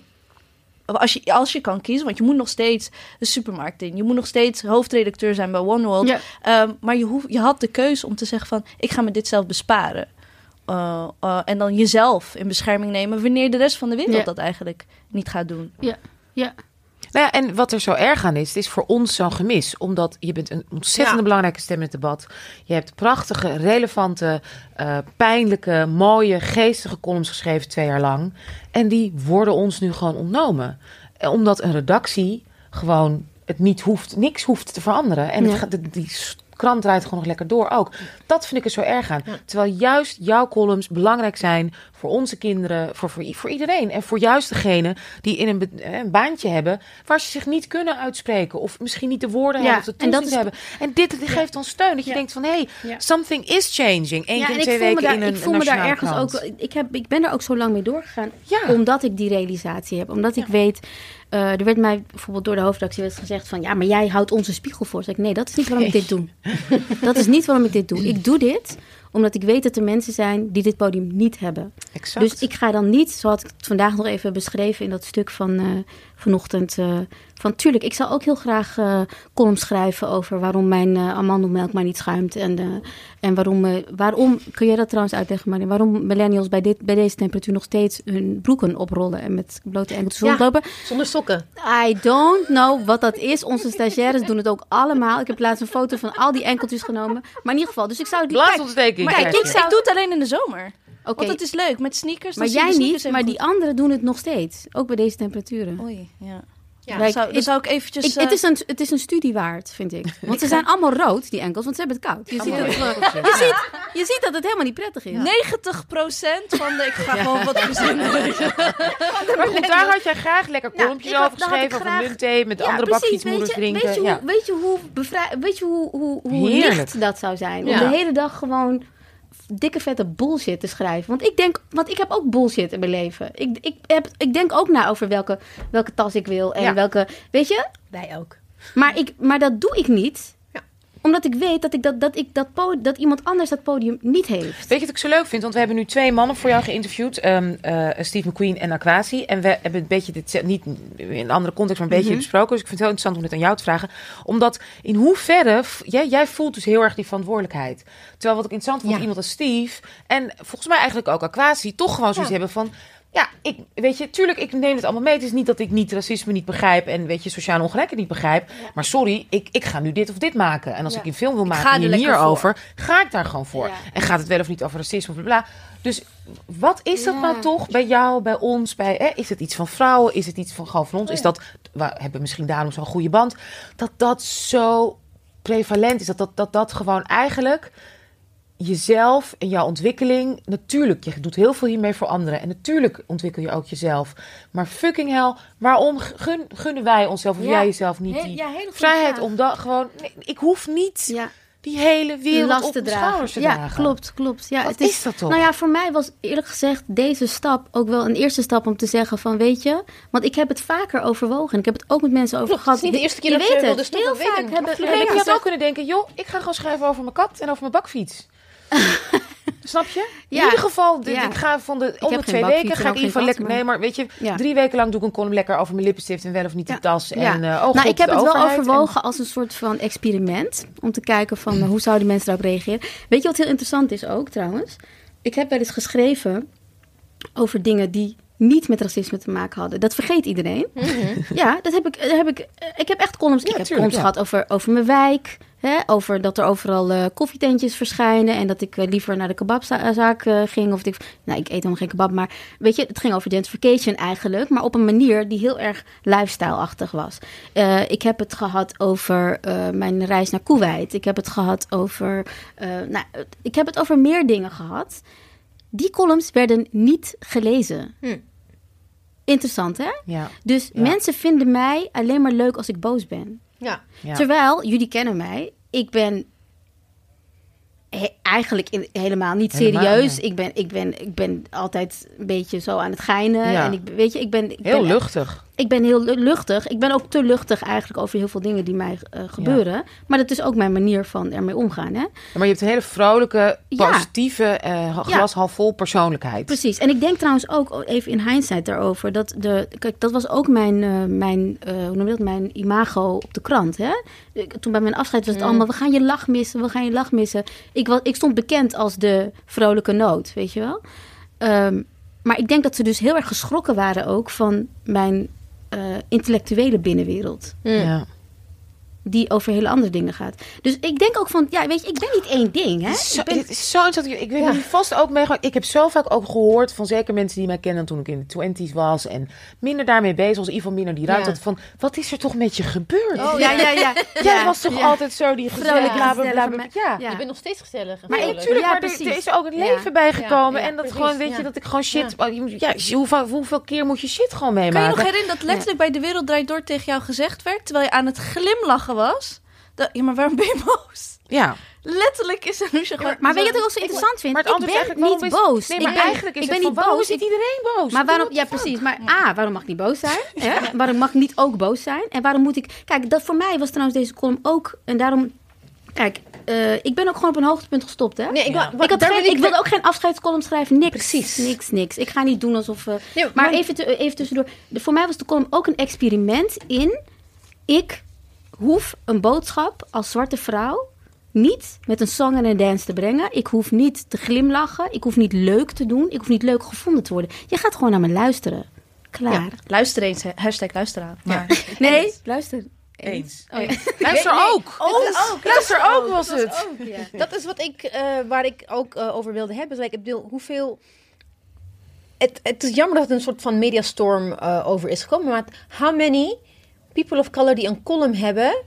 als, je, als je kan kiezen, want je moet nog steeds de supermarkt in, je moet nog steeds hoofdredacteur zijn bij One World, Ja. Ehm, maar je, hoef, je had de keuze om te zeggen van, ik ga me dit zelf besparen. Uh, uh, en dan jezelf in bescherming nemen wanneer de rest van de wereld Ja. dat eigenlijk niet gaat doen. Ja. Nou ja, en wat er zo erg aan is, het is voor ons zo'n gemis. Omdat je bent een ontzettende Ja. belangrijke stem in het debat. Je hebt prachtige, relevante, eh, pijnlijke, mooie, geestige columns geschreven twee jaar lang. En die worden ons nu gewoon ontnomen. Eh, Omdat een redactie gewoon het niet hoeft, niks hoeft te veranderen. En het Ja. gaat, de- die krant draait gewoon nog lekker door ook. Dat vind ik er zo erg aan. Terwijl juist jouw columns belangrijk zijn voor onze kinderen, voor, voor, iedereen. En voor juist degene die in een, eh, een baantje hebben waar ze zich niet kunnen uitspreken. Of misschien niet de woorden Ja, hebben of de niet is- hebben. En dit, dit geeft ons steun. Dat je Ja. denkt van, hé, hey, something is changing. Eén keer twee voel me weken daar, in een ik voel me daar ergens krant. ook. Ik, heb, ik ben er ook zo lang mee doorgegaan. Ja. Omdat ik die realisatie heb. Omdat ik weet. eh, er werd mij bijvoorbeeld door de hoofdredactie werd gezegd van ja, maar jij houdt onze spiegel voor. Zeg ik, nee, dat is niet waarom ik dit doe. dat is niet waarom ik dit doe. Ik doe dit omdat ik weet dat er mensen zijn die dit podium niet hebben. Exact. Dus ik ga dan niet, zoals ik het vandaag nog even beschreven in dat stuk van eh, vanochtend. eh, van tuurlijk, ik zou ook heel graag eh columns schrijven over waarom mijn eh, amandelmelk maar niet schuimt. En, eh, en waarom, eh, waarom, kun jij dat trouwens uitleggen, Marien? Waarom millennials bij, dit, bij deze temperatuur nog steeds hun broeken oprollen en met blote enkeltjes Ja. rondlopen? Zonder sokken. I don't know wat dat is. Onze stagiaires doen het ook allemaal. Ik heb laatst een foto van al die enkeltjes genomen. Maar in ieder geval, dus ik zou die... Kijk, Blaasontsteking. Krijg ik, ik, ik doe het alleen in de zomer. Oké, Want het is leuk. Met sneakers. maar jij de niet, sneakers maar die anderen doen het nog steeds. Ook bij deze temperaturen. Oei, ja. Ja. Zou, dan ik- zou ik eventjes... Ik, het, eh, is een, het is een studie waard, vind ik. Want ze zijn allemaal rood, die enkels, want ze hebben het koud. Je, ziet, je, ziet, je ziet dat het helemaal niet prettig is. 90% van de... Ik ga gewoon wat verzinnen. Maar goed, daar had jij graag lekker Nou, kolompjes over geschreven. Over graag- muntthee met Ja, andere precies. bakfietsmoeders weet je, drinken. Weet je, ja. hoe, weet je, hoe, bevrij, weet je hoe, hoe, hoe licht dat zou zijn? Ja. Om de hele dag gewoon dikke vette bullshit te schrijven. Want ik denk, want ik heb ook bullshit in mijn leven. Ik, ik, heb, ik denk ook na over welke, welke tas ik wil en Ja. welke, weet je? Wij ook. Maar, ik, maar dat doe ik niet. Omdat ik weet dat, ik dat, dat, ik dat, dat iemand anders dat podium niet heeft. Weet je wat ik zo leuk vind? Want we hebben nu twee mannen voor jou geïnterviewd. ehm, eh, Steve McQueen en Aquasi. En we hebben een beetje dit, niet in een andere context, maar een beetje besproken. Dus ik vind het heel interessant om dit aan jou te vragen. Omdat in hoeverre, jij, jij voelt dus heel erg die verantwoordelijkheid. Terwijl wat ik interessant vond, Ja. iemand als Steve. En volgens mij eigenlijk ook Aquasi, toch gewoon zoiets Ja. hebben van... Ja, ik, weet je, tuurlijk, ik neem het allemaal mee. Het is niet dat ik niet racisme niet begrijp en weet je, sociale ongelijkheid niet begrijp. Maar sorry, ik, ik ga nu dit of dit maken. En als Ja. ik een film wil maken er hier hierover, ga ik daar gewoon voor. Ja. En gaat het wel of niet over racisme of bla bla. Dus wat is dat nou toch bij jou, bij ons? Bij, hè? Is het iets van vrouwen? Is het iets van gewoon van ons? Is dat, we hebben misschien daarom zo'n goede band, dat dat zo prevalent is. Dat dat, dat dat gewoon eigenlijk jezelf en jouw ontwikkeling... Natuurlijk, je doet heel veel hiermee voor anderen. En natuurlijk ontwikkel je ook jezelf. Maar fucking hell, waarom gun, gunnen wij onszelf of Ja. jij jezelf niet He- die ja, vrijheid vraag. om dat gewoon... Nee, ik hoef niet Ja, die hele wereld last op te dragen. te ja, dragen. klopt, klopt. Ja, Wat het is, is dat toch? Nou ja, voor mij was eerlijk gezegd deze stap ook wel een eerste stap om te zeggen van, weet je, want ik heb het vaker overwogen. en Ik heb het ook met mensen over Klopt, gehad. het is niet de eerste keer je dat je weet wilde stoppen, Heel weet vaak ik. hebben, ik had ook kunnen denken, joh, ik ga gewoon schrijven over mijn kat en over mijn bakfiets. Snap je? In Ja. ieder geval, Ja. ik ga van de, om de twee weken en ga ik in ieder geval geen lekker... Nee, maar weet je, Ja. drie weken lang doe ik een column lekker over mijn lippenstift en wel of niet de tas. En, eh, oh nou, ik heb het wel en- overwogen als een soort van experiment. Om te kijken van eh, hoe zouden mensen daarop reageren. Weet je wat heel interessant is ook trouwens? Ik heb wel eens geschreven over dingen die niet met racisme te maken hadden. Dat vergeet iedereen. Ja, dat heb ik, dat heb ik. eh, Ik heb echt columns. Mhm. Ik heb tuurlijk, columns gehad over, over mijn wijk. Hè, over dat er overal eh, koffietentjes verschijnen. En dat ik eh, liever naar de kebabzaak eh, ging. Of dat ik, nou, ik eet helemaal geen kebab. Maar weet je, het ging over gentrification eigenlijk. Maar op een manier die heel erg lifestyle-achtig was. Ik heb het gehad over mijn reis naar Kuwait. Ik heb het gehad over. nou, ik heb het over meer dingen gehad. Die columns werden niet gelezen. Hm. Interessant, hè? Ja, Dus Ja. mensen vinden mij alleen maar leuk als ik boos ben. Ja. ja. Terwijl, jullie kennen mij, ik ben he- eigenlijk in- helemaal niet Helemaal, serieus. nee. Ik, ben, ik, ben, ik ben altijd een beetje zo aan het geinen. Ja. En ik, weet je, ik ben, ik Heel ben, luchtig. Ik ben heel lu- luchtig. Ik ben ook te luchtig eigenlijk over heel veel dingen die mij eh, gebeuren. Maar dat is ook mijn manier van ermee omgaan. Hè? Maar je hebt een hele vrolijke, Ja. positieve, eh, glas half vol persoonlijkheid. Precies. En ik denk trouwens ook even in hindsight daarover dat de kijk dat was ook mijn eh, mijn hoe noem je dat mijn imago op de krant hè. Toen bij mijn afscheid was het allemaal we gaan je lach missen, we gaan je lach missen. Ik was ik stond bekend als de vrolijke noot, weet je wel. Ehm, maar ik denk dat ze dus heel erg geschrokken waren ook van mijn intellectuele binnenwereld. Ja. Die over hele andere dingen gaat. Dus ik denk ook van, ja, weet je, ik ben niet één ding, hè? Zo, Ik ben- zo. Ik weet niet vast ook meegemaakt. Ik heb zo vaak ook gehoord van zeker mensen die mij kennen toen ik in de twenties was en minder daarmee bezig was, in ieder geval minder die ruimte Ja. had van wat is er toch met je gebeurd? ja, ja, ja. Jij was toch altijd zo die gezellig, bla bla bla. gezellige bla. me- Ja. Ja. Je bent nog steeds gezellig. Maar natuurlijk, Ja, maar er, precies. er is ook een Ja. leven bijgekomen. Ja, ja, en dat precies, gewoon, weet ja. je, dat ik gewoon shit... oh, Ja, hoeveel, hoeveel keer moet je shit gewoon Kan je meemaken? nog herinneren dat letterlijk bij De Wereld Draait Door tegen jou gezegd werd... terwijl je aan het glimlachen was... Dat, ja, maar waarom ben je boos? Ja. Letterlijk is er nu zo. Maar weet je wat ik ook zo interessant vind? Maar het ik is ben eigenlijk, niet waarom is- boos. Nee, ik maar ben, eigenlijk is ik het ben van, niet waarom boos. is niet iedereen boos? Maar waarom? Ja, precies. Maar A, waarom mag ik niet boos zijn? Hè? Waarom mag ik niet ook boos zijn? En waarom moet ik... Kijk, dat voor mij was trouwens deze column ook... En daarom... Kijk, eh, ik ben ook gewoon op een hoogtepunt gestopt, hè? Nee, ik, Ja. ik, had geen, wil ik wilde ook geen afscheidscolumn schrijven. Niks. Precies. Niks, niks. Ik ga niet doen alsof... eh, Nee, maar maar- even, te- even tussendoor. De- voor mij was de column ook een experiment in... Ik hoef een boodschap als zwarte vrouw niet met een song en een dance te brengen. Ik hoef niet te glimlachen. Ik hoef niet leuk te doen. Ik hoef niet leuk gevonden te worden. Je gaat gewoon naar me luisteren. Klaar. Ja, luister eens, hashtag luisteraar. Maar Nee, luister. Eens. Oh, ja. Luister Nee, nee. ook. Luister ook was het. Dat is wat ik, eh, waar ik ook eh, over wilde hebben. Like, ik bedoel, hoeveel... Het, het is jammer dat er een soort van mediastorm eh over is gekomen. Maar how many people of color die een column hebben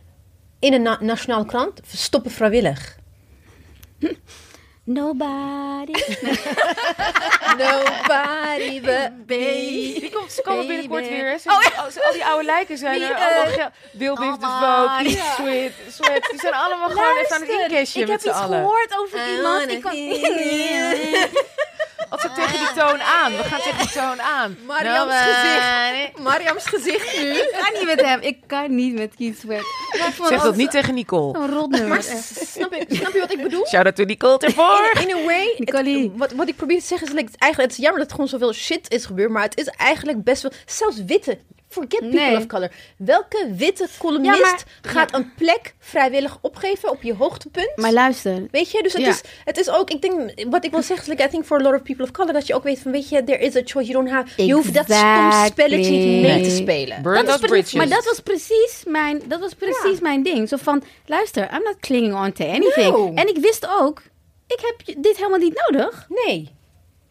in een na- nationale krant stoppen vrijwillig? Nobody. Nobody but Die komt, ze komen Baby. binnenkort weer. hè. Ze- al, ze- al die oude lijken zijn Wie, er. eh, Bill Biff de Vogue, Sweat, Sweat. Die zijn allemaal gewoon even aan het incashen ik heb iets allen. gehoord over iemand. Ik kan... Wat ze tegen die toon aan. We gaan tegen die toon aan. Mariam's Nou, gezicht. eh, Mariam's gezicht nu. Ik kan niet met hem. Ik kan niet met Keith Sweat. Zeg dat niet tegen Nicole. Een rotnummer. Snap je, snap je wat ik bedoel? Shout out to Nicole ervoor. In, in a way, het- wat, wat ik probeer te zeggen is, like, het, eigenlijk, het is jammer dat er gewoon zoveel shit is gebeurd, maar het is eigenlijk best wel, zelfs witte, forget people Nee. of color. Welke witte columnist Ja, maar- gaat een plek vrijwillig opgeven op je hoogtepunt? Maar luister. Weet je, dus het, Ja. is, het is ook, ik denk, wat ik wil zeggen like, I think for a lot of people of color, dat je ook weet van, weet je, there is a choice, you don't have, je hoeft dat stom spelletje niet mee te spelen. Burn Dat maar dat was precies mijn, dat was precies mijn ding. Zo van, luister, I'm not clinging on to anything. No. En ik wist ook, ik heb dit helemaal niet nodig. Nee.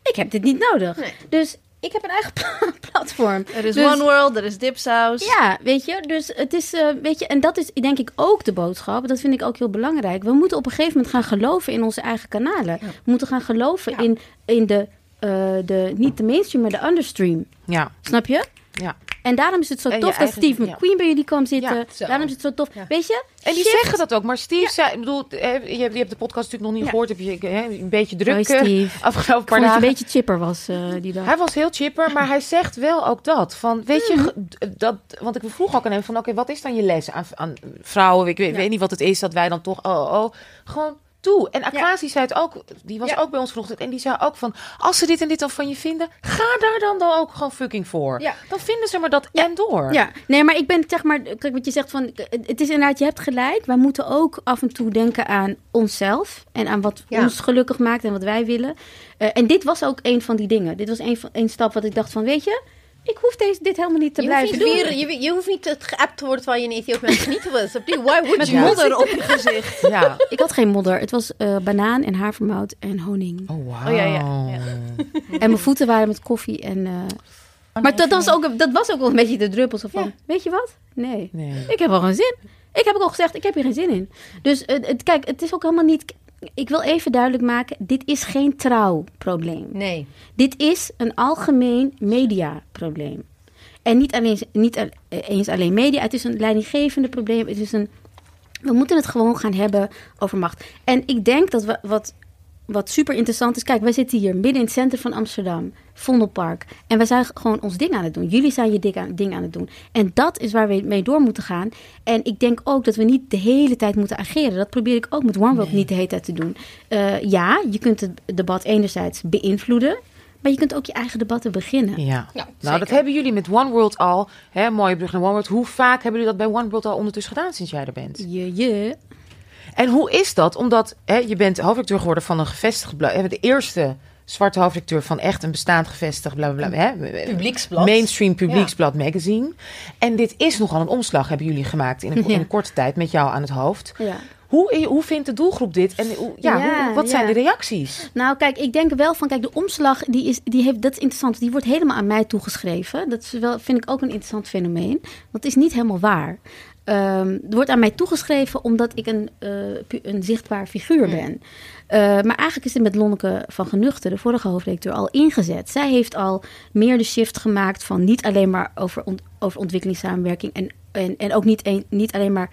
Ik heb dit niet nodig. Nee. Dus ik heb een eigen platform. Er is Dus- One World, er is Dipsaus. Ja, weet je, dus het is, eh, weet je, en dat is denk ik ook de boodschap. Dat vind ik ook heel belangrijk. We moeten op een gegeven moment gaan geloven in onze eigen kanalen. We moeten gaan geloven Ja. in, in de, eh, de, niet de mainstream, maar de understream. Ja, Snap je? ja. En daarom is het zo tof dat Steve. McQueen bij jullie kwam zitten. Daarom is het zo tof. Weet je? En die zeggen dat ook. Maar Steve zei, ik bedoel, je hebt, de podcast natuurlijk nog niet gehoord. Heb je hè, een beetje druk eh, afgelopen paar dagen. een beetje chipper was eh, die dag. Hij was heel chipper, maar hij zegt wel ook dat. Van, weet je, ge- dat, want ik vroeg ook aan hem van, oké, wat is dan je les aan, aan vrouwen? Ik weet, niet wat het is dat wij dan toch, oh, oh, gewoon toe. En Aquasi zei het ook, die was ook bij ons vanochtend. En die zei ook van, als ze dit en dit dan van je vinden, ga daar dan, dan ook gewoon fucking voor. Ja. Dan vinden ze maar dat en door. Ja, nee, maar ik ben zeg maar, kijk wat je zegt van, het is inderdaad, je hebt gelijk. Wij moeten ook af en toe denken aan onszelf en aan wat ons gelukkig maakt en wat wij willen. Eh, en dit was ook een van die dingen. Dit was een, een stap wat ik dacht van, weet je, ik hoef deze, dit helemaal niet te Je hoeft, blijven niet doen. weer, je, je hoeft niet het geappt te worden terwijl je in Ethiopië aan het genieten was. Why would Met you? modder op je gezicht. Ja. Ik had geen modder. Het was eh, banaan en havermout en honing. Oh, wauw. Oh, ja, ja, ja. En mijn voeten waren met koffie en... eh, maar dat was, ook, dat was ook wel een beetje de druppel. Zo van, weet je wat? Nee. Nee. Ik heb wel geen zin. Ik heb ook al gezegd, ik heb hier geen zin in. Dus eh, het, kijk, het is ook helemaal niet... Ik wil even duidelijk maken, dit is geen trouwprobleem. Nee. Dit is een algemeen mediaprobleem. En niet, alleen, niet eh, eens alleen media, het is een leidinggevende probleem. Het is een, we moeten het gewoon gaan hebben over macht. En ik denk dat we, wat, wat super interessant is... Kijk, wij zitten hier midden in het centrum van Amsterdam, Vondelpark. En wij zijn gewoon ons ding aan het doen. Jullie zijn je ding aan, het doen. En dat is waar we mee door moeten gaan. En ik denk ook dat we niet de hele tijd moeten ageren. Dat probeer ik ook met One World niet de hele tijd te doen. Eh, ja, je kunt het debat enerzijds beïnvloeden... Maar je kunt ook je eigen debatten beginnen. Ja. Ja, Nou, dat hebben jullie met One World al. Hè, mooie brug naar One World. Hoe vaak hebben jullie dat bij One World al ondertussen gedaan sinds jij er bent? Je, je. En hoe is dat? Omdat hè, je bent hoofdredacteur geworden van een gevestigd blad. De eerste zwarte hoofdredacteur van echt een bestaand gevestigd bla bla bla. Hè, Publieksblad. Mainstream Publieksblad Magazine. En dit is nogal een omslag, hebben jullie gemaakt in een, in Ja. een korte tijd met jou aan het hoofd. Ja. Hoe, hoe vindt de doelgroep dit? En hoe, ja, Ja, hoe- wat zijn ja. de reacties? Nou, kijk, ik denk wel van, kijk, de omslag, die is, die heeft, dat is interessant. Die wordt helemaal aan mij toegeschreven. Dat is wel, vind ik ook een interessant fenomeen. Het is niet helemaal waar. Er wordt aan mij toegeschreven omdat ik een, eh, een zichtbaar figuur ben. Eh, maar eigenlijk is het met Lonneke van Genuchten, de vorige hoofdredacteur, al ingezet. Zij heeft al meer de shift gemaakt van niet alleen maar over, ont- over ontwikkelingssamenwerking en, en, en ook niet, een, niet alleen maar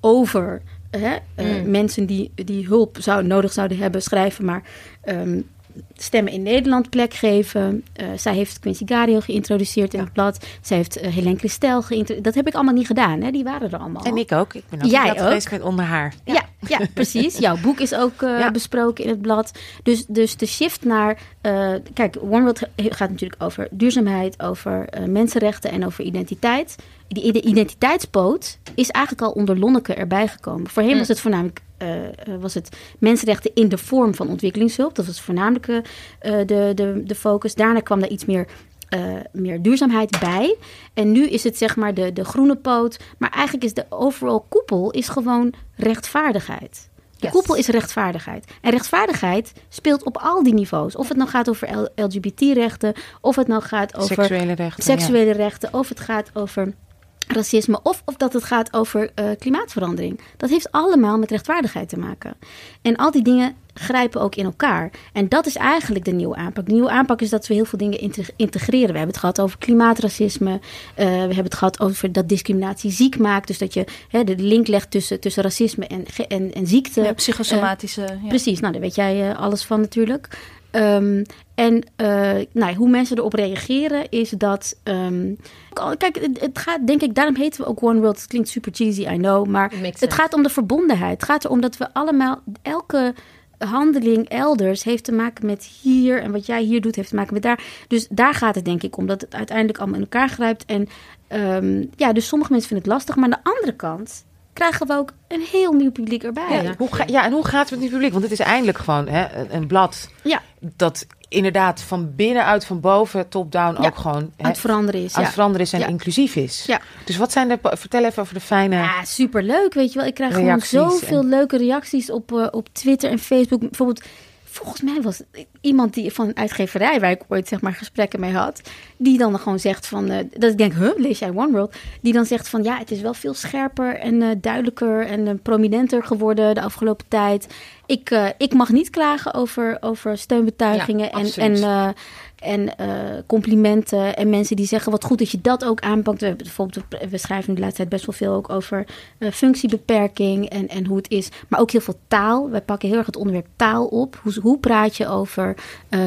over hè, eh, mensen die, die hulp zou, nodig zouden hebben schrijven, maar ehm, stemmen in Nederland plek geven. Eh, zij heeft Quincy Gario geïntroduceerd in het blad. Zij heeft uh, Helene Christel geïntroduceerd. Dat heb ik allemaal niet gedaan, hè? die waren er allemaal. En ik ook. Ik ben ook Jij ook? met onder haar. Ja, ja, precies. Jouw boek is ook eh, Ja. besproken in het blad. Dus, dus de shift naar... eh, kijk, One World gaat natuurlijk over duurzaamheid, over eh, mensenrechten en over identiteit. Die de identiteitspoot is eigenlijk al onder Lonneke erbij gekomen. Voorheen was het voornamelijk eh, eh, was het mensenrechten in de vorm van ontwikkelingshulp. Dat was voornamelijk eh, de, de, de focus. Daarna kwam er iets meer eh, meer duurzaamheid bij. En nu is het zeg maar de, de groene poot. Maar eigenlijk is de overall koepel is gewoon rechtvaardigheid. De Yes. koepel is rechtvaardigheid. En rechtvaardigheid speelt op al die niveaus. Of het nou gaat over LGBT-rechten, of het nou gaat over Seksuele rechten. seksuele rechten, of het gaat over racisme, of, of dat het gaat over eh, klimaatverandering. Dat heeft allemaal met rechtvaardigheid te maken. En al die dingen grijpen ook in elkaar. En dat is eigenlijk de nieuwe aanpak. De nieuwe aanpak is dat we heel veel dingen integ- integreren. We hebben het gehad over klimaatracisme. Eh, we hebben het gehad over dat discriminatie ziek maakt. Dus dat je hè, de link legt tussen, tussen racisme en, en, en ziekte. Ja, psychosomatische. ja. Precies, nou daar weet jij eh, alles van natuurlijk. Ehm, en eh, nou, hoe mensen erop reageren is dat... ehm, kijk, het, het gaat denk ik, daarom heten we ook One World. Het klinkt super cheesy, I know. Maar het gaat om de verbondenheid. Het gaat erom dat we allemaal, elke handeling elders heeft te maken met hier. En wat jij hier doet heeft te maken met daar. Dus daar gaat het denk ik om. Dat het uiteindelijk allemaal in elkaar grijpt. En ehm, ja, dus sommige mensen vinden het lastig. Maar aan de andere kant krijgen we ook een heel nieuw publiek erbij. Ja, hoe ga, ja, en hoe gaat het met het publiek? Want het is eindelijk gewoon hè, een, een blad Ja, dat inderdaad van binnenuit, van boven, top-down Ja, ook gewoon aan het veranderen is. aan Ja. het veranderen is en Ja. inclusief is. Ja. Dus wat zijn de, vertel even over de fijne... Ja, superleuk, weet je wel. Ik krijg gewoon zoveel en- leuke reacties op, eh, op Twitter en Facebook. Bijvoorbeeld volgens mij was iemand die van een uitgeverij waar ik ooit zeg maar gesprekken mee had, die dan gewoon zegt van, eh, dat ik denk, huh, lees jij One World? Die dan zegt van, ja, het is wel veel scherper en eh, duidelijker en eh, prominenter geworden de afgelopen tijd. Ik, ik mag niet klagen over, over steunbetuigingen Ja, en, en, en eh, complimenten en mensen die zeggen wat goed dat je dat ook aanpakt. We, bijvoorbeeld, we schrijven de laatste tijd best wel veel ook over eh, functiebeperking en, en hoe het is. Maar ook heel veel taal. Wij pakken heel erg het onderwerp taal op. Hoe, hoe praat je over, eh,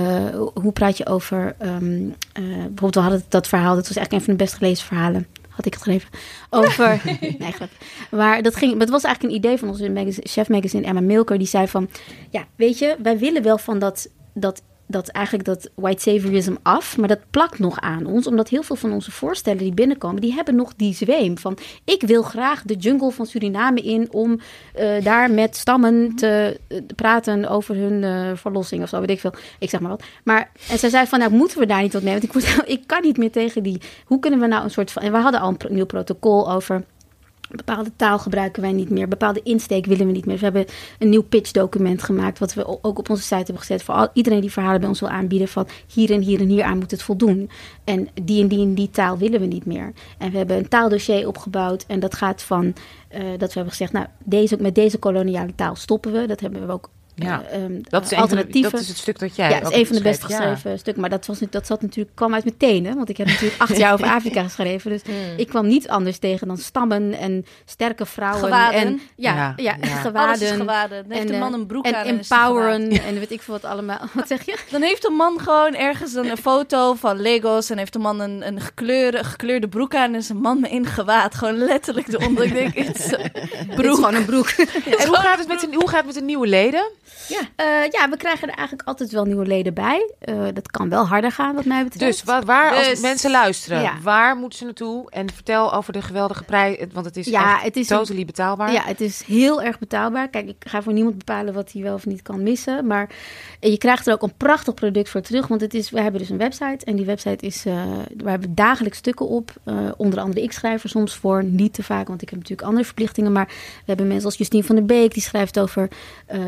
hoe praat je over ehm, eh, bijvoorbeeld we hadden dat verhaal, dat was eigenlijk een van de best gelezen verhalen. Had ik het geschreven. Over. nee, grap. Maar dat, ging, dat was eigenlijk een idee van onze magazine, chef magazine Emma Milker. Die zei van. Ja, weet je, wij willen wel van dat. dat dat eigenlijk dat white saviorism af, maar dat plakt nog aan ons, omdat heel veel van onze voorstellen die binnenkomen, die hebben nog die zweem van ik wil graag de jungle van Suriname in om eh, daar met stammen te eh, praten over hun eh, verlossing of zo, weet ik veel. Ik zeg maar wat. Maar en zij zei van nou moeten we daar niet wat mee, want ik, ik kan niet meer tegen die. Hoe kunnen we nou een soort van en we hadden al een nieuw protocol over Bepaalde taal gebruiken wij niet meer. Bepaalde insteek willen we niet meer. Dus we hebben een nieuw pitchdocument gemaakt. Wat we ook op onze site hebben gezet. Voor al, iedereen die verhalen bij ons wil aanbieden. Van hier en hier en hier aan moet het voldoen. En die en die en die taal willen we niet meer. En we hebben een taaldossier opgebouwd. En dat gaat van eh, dat we hebben gezegd. Nou, deze, met deze koloniale taal stoppen we. Dat hebben we ook. Ja, eh, ehm, Dat is, een van de- alternatieven. dat is het stuk dat jij. Ja, dat is een van de best ja. geschreven stukken. Maar dat, was, niet- dat zat natuurlijk, kwam uit mijn tenen. Want ik heb natuurlijk acht jaar over Afrika geschreven. Dus Hmm. ik kwam niet anders tegen dan stammen en sterke vrouwen. Gewaden. En, ja, Ja, ja, ja. gewaden. Alles is gewaden. Dan heeft en, een man eh, een broek en aan en empoweren en weet ik veel wat allemaal. Wat zeg je? Dan heeft een man gewoon ergens een, een foto van Legos en heeft een man een, een gekleurde, gekleurde broek aan en is een man in gewaad. Gewoon letterlijk eronder. Ik denk, het is een broek. gewoon een broek. En hoe gaat, het met de, hoe gaat het met de nieuwe leden? Eh, ja, we krijgen er eigenlijk altijd wel nieuwe leden bij. Eh, dat kan wel harder gaan wat mij betreft. Dus wa- waar, als Dus- mensen luisteren, Ja. waar moeten ze naartoe? En vertel over de geweldige prijs, want het is Ja, het is een- totally betaalbaar. Ja, het is heel erg betaalbaar. Kijk, ik ga voor niemand bepalen wat hij wel of niet kan missen. Maar je krijgt er ook een prachtig product voor terug. Want het is, we hebben dus een website. En die website is, eh waar hebben we dagelijks stukken op. Eh, onder andere ik schrijf er soms voor. Niet te vaak, want ik heb natuurlijk andere verplichtingen. Maar we hebben mensen als Justine van der Beek. Die schrijft over, eh,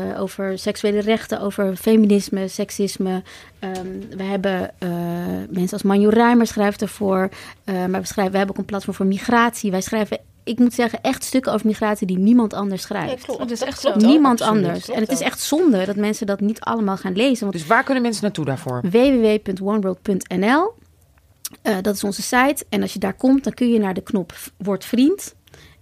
over seksuele rechten, over feminisme, seksisme. Ehm, we hebben eh, mensen als Manjo Ruimer schrijft ervoor. Eh, maar we, schrijven, we hebben ook een platform voor migratie. Wij schrijven, ik moet zeggen, echt stukken over migratie die niemand anders schrijft. Dat is echt klopt zo. Niemand absoluut. anders. Klopt En het is echt zonde dat mensen dat niet allemaal gaan lezen. Want Dus waar kunnen mensen naartoe daarvoor? www.oneworld.nl. Eh, dat is onze site. En als je daar komt, dan kun je naar de knop Word Vriend.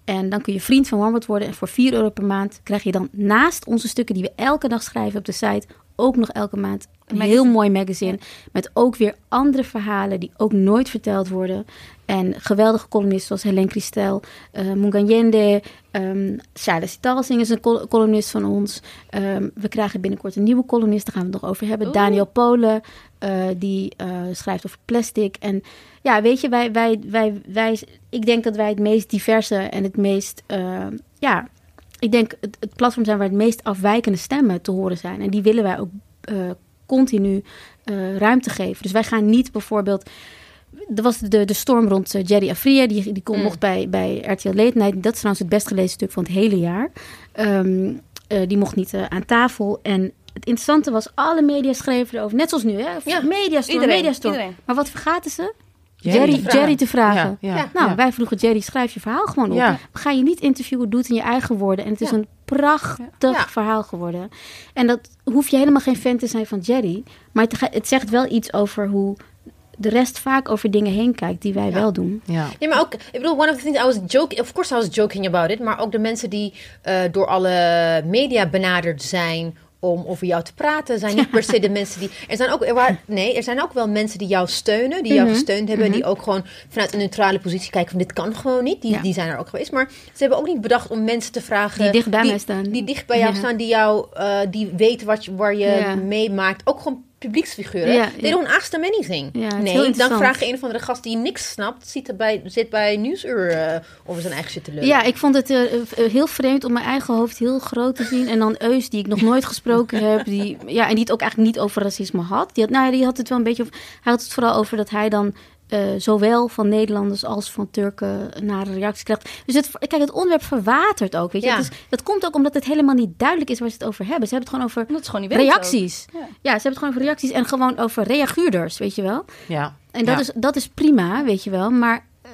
En dan kun je vriend van OneWorld worden. En voor 4 euro per maand krijg je dan naast onze stukken die we elke dag schrijven op de site... ook nog elke maand een Magazine. heel mooi magazine. Met ook weer andere verhalen die ook nooit verteld worden. En geweldige columnisten zoals Helene Christel, eh Munganyende, um, Charles Sitalsing is een col- columnist van ons. Ehm, we krijgen binnenkort een nieuwe columnist, daar gaan we het nog over hebben. Oeh. Daniel Polen, eh, die eh, schrijft over plastic. En ja, weet je, wij, wij, wij, wij, ik denk dat wij het meest diverse en het meest, eh, ja, ik denk het, het platform zijn waar het meest afwijkende stemmen te horen zijn. En die willen wij ook eh, continu eh, ruimte geven. Dus wij gaan niet bijvoorbeeld. Er was de, de storm rond eh, Jerry Afria. Die, die kon Mm. mocht bij, bij RTL Late Night. Dat is trouwens het best gelezen stuk van het hele jaar. Ehm, eh, die mocht niet aan tafel. En het interessante was, alle media schreven erover. Net zoals nu, hè? Ja, mediastorm, iedereen, mediastorm. iedereen. Maar wat vergaten ze? Jerry Jerry, te vragen. Jerry te vragen. Ja. Nou, ja. wij vroegen Jerry, schrijf je verhaal gewoon op. Gaan je niet interviewen, doe het in je eigen woorden. En het is Ja. een prachtig Ja. verhaal geworden. En dat hoef je helemaal geen fan te zijn van Jerry. Maar het, ga- het zegt wel iets over hoe de rest vaak over dingen heen kijkt die wij Ja. wel doen. Ja. Ja, maar ook, ik bedoel, one of the things I was joking, of course I was joking about it, maar ook de mensen die eh, door alle media benaderd zijn om over jou te praten, zijn niet per se de mensen die. Er zijn ook, er waren, nee, er zijn ook wel mensen die jou steunen, die jou Mhm. gesteund hebben, die ook gewoon vanuit een neutrale positie kijken van dit kan gewoon niet. Die, Ja. die zijn er ook geweest, maar ze hebben ook niet bedacht om mensen te vragen Die dicht bij mij staan. die dicht bij jou Ja. staan, die jou, eh, die weten wat je, waar je Ja. meemaakt, ook gewoon publieksfiguren. Ja, They don't ask them anything. Nee, dan vraag je een of andere gast die niks snapt, zit, bij, zit bij Nieuwsuur eh, over zijn eigen shit te lullen. Ja, ik vond het eh, eh, heel vreemd om mijn eigen hoofd heel groot te zien. En dan Eus, die ik nog nooit gesproken heb. Die, ja, en die het ook eigenlijk niet over racisme had. Die had, nou ja, die had het wel een beetje over... Hij had het vooral over dat hij dan eh, zowel van Nederlanders als van Turken nare reacties krijgt. Dus het, kijk, het onderwerp verwatert ook. Weet je? Ja. Is, dat komt ook omdat het helemaal niet duidelijk is waar ze het over hebben. Ze hebben het gewoon over gewoon reacties. Ja. Ja. ze hebben het gewoon over reacties en gewoon over reaguurders, weet je wel. Ja. En dat, Ja. is, dat is prima, weet je wel. Maar eh,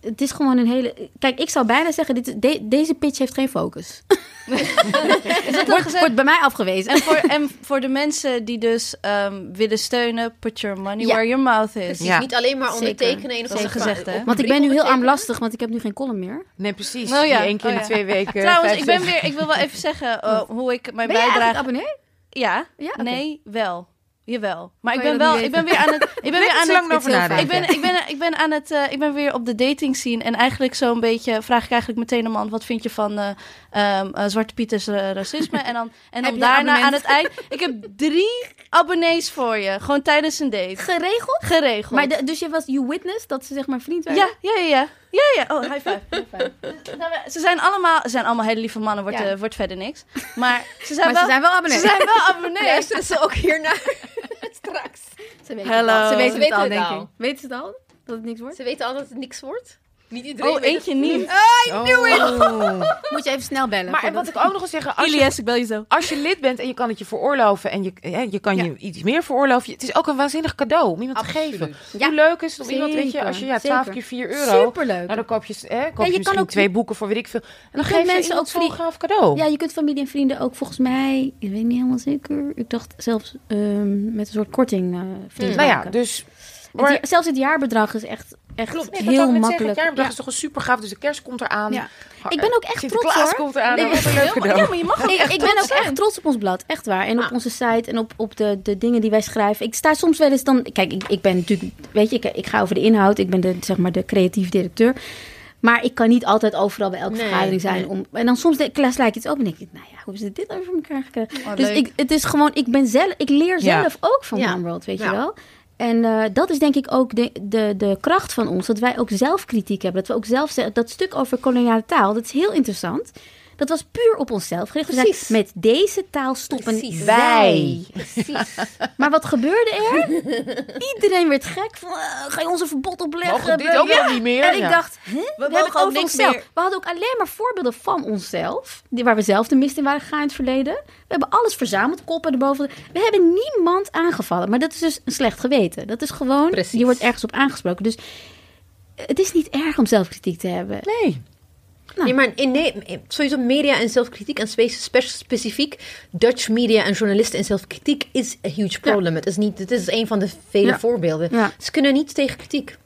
het is gewoon een hele... Kijk, ik zou bijna zeggen, dit, de- deze pitch heeft geen focus. Wordt, wordt bij mij afgewezen. En voor, en voor de mensen die dus ehm, willen steunen, put your money Ja. where your mouth is. Precies, Ja. niet alleen maar ondertekenen. Een of gezegd, hè? Want ik ben nu heel armlastig, want ik heb nu geen column meer. Nee, precies. Oh ja, één keer oh in de twee weken. Trouwens, ik, ben weer, ik wil wel even zeggen eh, hoe ik mijn Ben bijdrage... abonnee? Ja, Ja, oké. nee, wel. Jawel. Maar ik ben wel, ik ben weer aan het, ik ben weer aan het, over heel nadenken. ik ben, ik ben, ik ben aan het, eh, ik ben weer op de dating scene en eigenlijk zo'n beetje vraag ik eigenlijk meteen een man, wat vind je van eh, ehm, eh, Zwarte Pieters eh, racisme? En dan, en dan daarna aan het eind, ik heb drie abonnees voor je, gewoon tijdens een date, Geregeld? geregeld. Maar de- dus je was you witness dat ze zeg maar vriend waren? ja, ja, ja, ja, ja, ja. Oh, high five. High five. Nou, ze zijn allemaal, ze zijn allemaal hele lieve mannen, wordt, Ja. eh, wordt verder niks. Maar ze zijn Maar wel, ze zijn wel abonnee. ze zijn wel abonnees. Luisteren ze ook hiernaar straks. Ze weten Hello. het al. Ze weten Ze het al, weten het denk al. ik. Weten ze het al? Dat het niks wordt? Ze weten al dat het niks wordt. Niet iedereen Oh, eentje het. niet. Oh. Moet je even snel bellen. Maar en wat ik ook nog wil zeggen, als je, Ilias, ik bel je zo. als je lid bent en je kan het je veroorloven en je, hè, je kan je iets meer veroorloven, het is ook een waanzinnig cadeau om iemand te geven. Ja. Hoe leuk is het om iemand, weet je, als je ja, 12 zeker. keer 4 euro, Superleuk. nou dan koop je, hè, koop Ja, je, je kan misschien ook- twee boeken voor weet ik veel. En dan geef je mensen ook zo'n gaaf cadeau. Ja, je kunt familie en vrienden ook volgens mij, ik weet niet helemaal zeker. Ik dacht zelfs ehm, met een soort korting eh vrienden nou ja, dus... Het Maar, ja- zelfs het jaarbedrag is echt, echt Klopt, heel ik makkelijk. Zeggen, het jaarbedrag Ja. is toch een super gaaf, dus de kerst komt eraan. Ja. Ik ben ook echt trots hoor. komt eraan. Nee, een leuk. Ja, maar je mag ook Ik, echt ik ben ook echt zijn. trots op ons blad, echt waar. En op Ah. onze site en op, op de, de dingen die wij schrijven. Ik sta soms wel eens dan... Kijk, ik, ik ben natuurlijk... Weet je, ik, ik ga over de inhoud. Ik ben de, zeg maar de creatief directeur. Maar ik kan niet altijd overal bij elke Nee, vergadering zijn. nee. Om, en dan soms de, sla ik iets op en denk ik... Nou ja, hoe is dit voor elkaar gekregen? Oh, dus leuk. ik, het is gewoon... Ik ben zelf... Ik leer Ja. zelf ook van Ja. One World, weet je wel. En eh, dat is denk ik ook de, de, de kracht van ons. Dat wij ook zelf kritiek hebben. Dat we ook zelf. Dat stuk over koloniale taal, dat is heel interessant. Dat was puur op onszelf gericht. We Precies. zeiden, met deze taal stoppen Precies. wij. Precies. Maar wat gebeurde er? Iedereen werd gek. Van, eh, ga je ons een verbod opleggen? Mogen dit ook Ja. wel niet meer? En ik Ja. dacht, hè? we, hebben het over niks onszelf. meer. We hadden ook alleen maar voorbeelden van onszelf. Die, waar we zelf de mist in waren gegaan in het verleden. We hebben alles verzameld, koppen erboven. We hebben niemand aangevallen. Maar dat is dus een slecht geweten. Dat is gewoon, Precies. je wordt ergens op aangesproken. Dus het is niet erg om zelfkritiek te hebben. Nee. Nou. Nee, maar in, nee, sowieso media en zelfkritiek en spe- spe- specifiek Dutch media en journalisten en zelfkritiek is a huge problem. Het is niet, het is een van de vele Ja. voorbeelden. Ja. Ze kunnen niet tegen kritiek.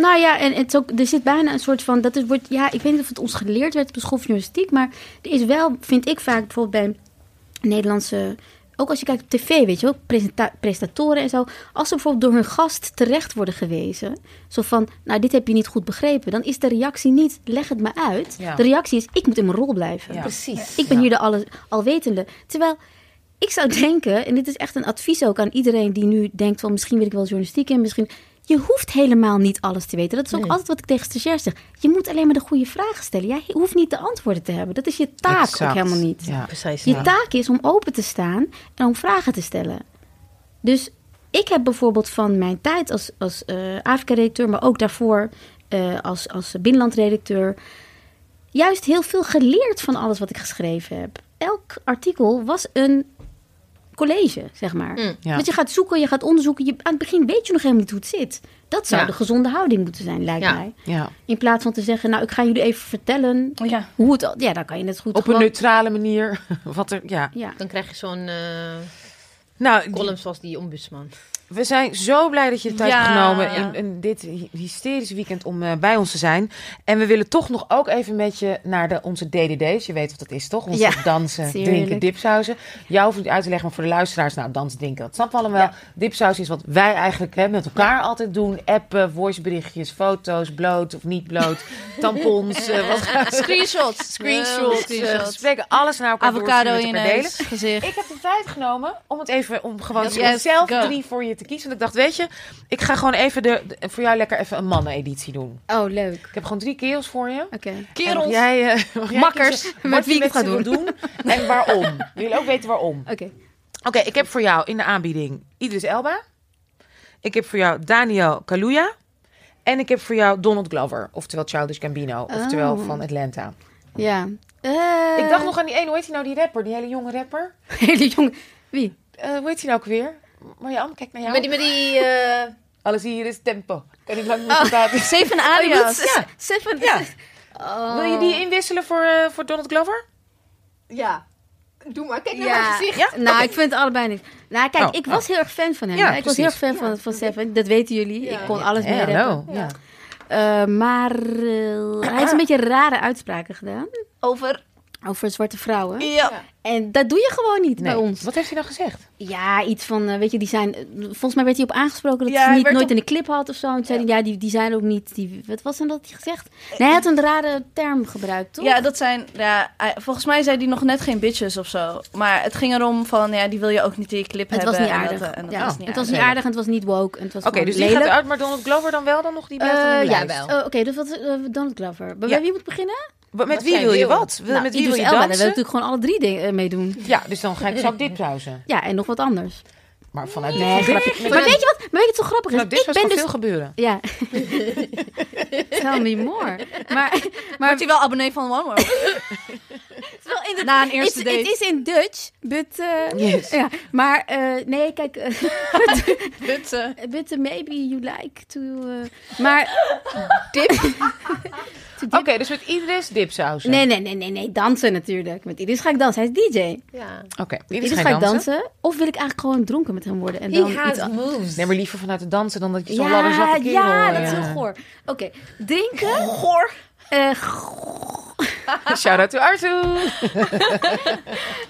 Nou ja, en het is ook, er zit bijna een soort van. Dat is, wordt, ja, ik weet niet of het ons geleerd werd op de school van journalistiek. Maar er is wel, vind ik vaak bijvoorbeeld bij Nederlandse. Ook als je kijkt op tv, weet je wel, presenta- presentatoren en zo. Als ze bijvoorbeeld door hun gast terecht worden gewezen. Zo van, nou, dit heb je niet goed begrepen. Dan is de reactie niet, leg het me uit. Ja. De reactie is, ik moet in mijn rol blijven. Ja. Precies. Ik ben hier de alle, alwetende. Terwijl ik zou denken, en dit is echt een advies ook aan iedereen die nu denkt van misschien wil ik wel journalistiek in, misschien. Je hoeft helemaal niet alles te weten. Dat is ook Nee. altijd wat ik tegen stagiairs zeg. Je moet alleen maar de goede vragen stellen. Jij hoeft niet de antwoorden te hebben. Dat is je taak Exact. ook helemaal niet. Ja. Precies. Je ja. taak is om open te staan en om vragen te stellen. Dus ik heb bijvoorbeeld van mijn tijd als, als eh Afrika-redacteur, maar ook daarvoor eh, als, als binnenlandredacteur, juist heel veel geleerd van alles wat ik geschreven heb. Elk artikel was een college, zeg maar. Mm, ja. Want je gaat zoeken, je gaat onderzoeken. Je, aan het begin weet je nog helemaal niet hoe het zit. Dat zou Ja. de gezonde houding moeten zijn, lijkt Ja. mij. Ja. In plaats van te zeggen, nou, ik ga jullie even vertellen Ja. hoe het... al- Ja, dan kan je net goed Op een neutrale manier. Wat er, ja. Ja. Dan krijg je zo'n eh Nou, column zoals die ombudsman. We zijn zo blij dat je de tijd Ja, hebt genomen in, in dit hy- hysterische weekend om eh, bij ons te zijn. En we willen toch nog ook even met je naar de, onze DDD's. Je weet wat dat is, toch? Onze Ja, dansen, drinken, dipsausen. Jou hoef ik niet uit te leggen, maar voor de luisteraars, nou, dansen, drinken, dat snappen we allemaal. Ja. Dipsaus is wat wij eigenlijk hè, met elkaar altijd doen. Appen, voiceberichtjes, foto's, bloot of niet bloot, tampons, eh, wat Screenshots. screenshots, Eh, gesprekken, alles naar elkaar Avocado in delen. gezicht. Ik heb de tijd genomen om het even om gewoon zelf drie voor je te kiezen. Want ik dacht, weet je, ik ga gewoon even de, de- voor jou lekker even een mannen-editie doen. Oh, leuk. Ik heb gewoon drie kerels voor je. Oké. En mag jij, eh, jij Makkers, met wat wie ik het ga ze wil doen en waarom. We willen ook weten waarom. Oké. Oké, ik heb voor jou in de aanbieding Idris Elba. Ik heb voor jou Daniel Kaluuya. En ik heb voor jou Donald Glover. Oftewel Childish Gambino. Oftewel Oh. van Atlanta. Ja. Eh, Ik dacht nog aan die ene, hoe heet die nou, die rapper? Die hele jonge rapper. Hele jongen. Wie? Eh hoe heet die nou ook weer? Marjan, kijk naar jou. Met die, met die eh, Alles hier is tempo. Kan niet lang meer praten. Zeven Oh, moet- Ja. Seven. Ja. Oh. Wil je die inwisselen voor, eh, voor Donald Glover? ja. Doe maar, kijk naar Ja. mijn gezicht. Ja? Nou, ik vind het allebei niet. Nou, kijk, Oh, ik was heel erg fan van hem. Ja, ik was heel erg fan van, van Seven. Dat weten jullie. Ja. Ik kon alles Ja, mee hallo. Ja. Eh, maar hij heeft een beetje rare uitspraken gedaan Over. Over zwarte vrouwen. Ja. En dat doe je gewoon niet Nee. bij ons. Wat heeft hij nou gezegd? Ja, iets van, eh, weet je, die zijn... eh, Volgens mij werd hij op aangesproken dat Ja, hij hij niet nooit op- in de clip had of zo. En toen zei hij, ja, die, die zijn ook niet... Die, wat was dan dat hij gezegd? Nee, hij had een rare term gebruikt, toch? Ja, dat zijn. Ja, hij- volgens mij zei die nog net geen bitches of zo. Maar het ging erom van, ja, die wil je ook niet in je clip het hebben. was niet en dat, aardig. eh, en dat ja, was niet het was aardig. niet aardig en het was niet woke. En het was Oké, dus die gaat uit, maar Donald Glover dan wel? Dan nog die blijft dan Eh, lijst? wel. Oké, dus wat is eh, Donald Glover? Bij Ja. wie moet beginnen? Wat- Met Wat wie wil je wil? wat? Wil, Nou, met wie Idris wil je Elba, dansen? daar wil ik natuurlijk gewoon alle drie dingen eh, mee doen. Ja, dus dan ga ik, zou ik dit pauzen. Ja, en nog wat anders. Maar vanuit Nee, dit, Maar weet je wat? Maar weet je wat zo grappig is? vanuit dit Ik ben dus... veel gebeuren. Ja. Tell me more. Maar, maar Wordt hij wel abonnee van One World? wel in de, Na een eerste het, date. Het is in Dutch, but... eh, Yes. ja, maar eh, nee, kijk... Dit, eh, but uh, maybe you like to... eh, maar... Oké, dus met Idris dipsausen. Nee, nee, nee, nee, nee, dansen natuurlijk. Met Idris ga ik dansen. Hij is DJ. Ja. Oké, Idris Idris ga ik dansen. dansen. Of wil ik eigenlijk gewoon dronken met hem worden? En He dan iets has an- moves. Nee, maar liever vanuit het dansen dan dat je zo'n ja, ladderzatte kerel... ja, dat is heel goor. Oké, drinken. Goor. Eh, Shout-out to Arthur.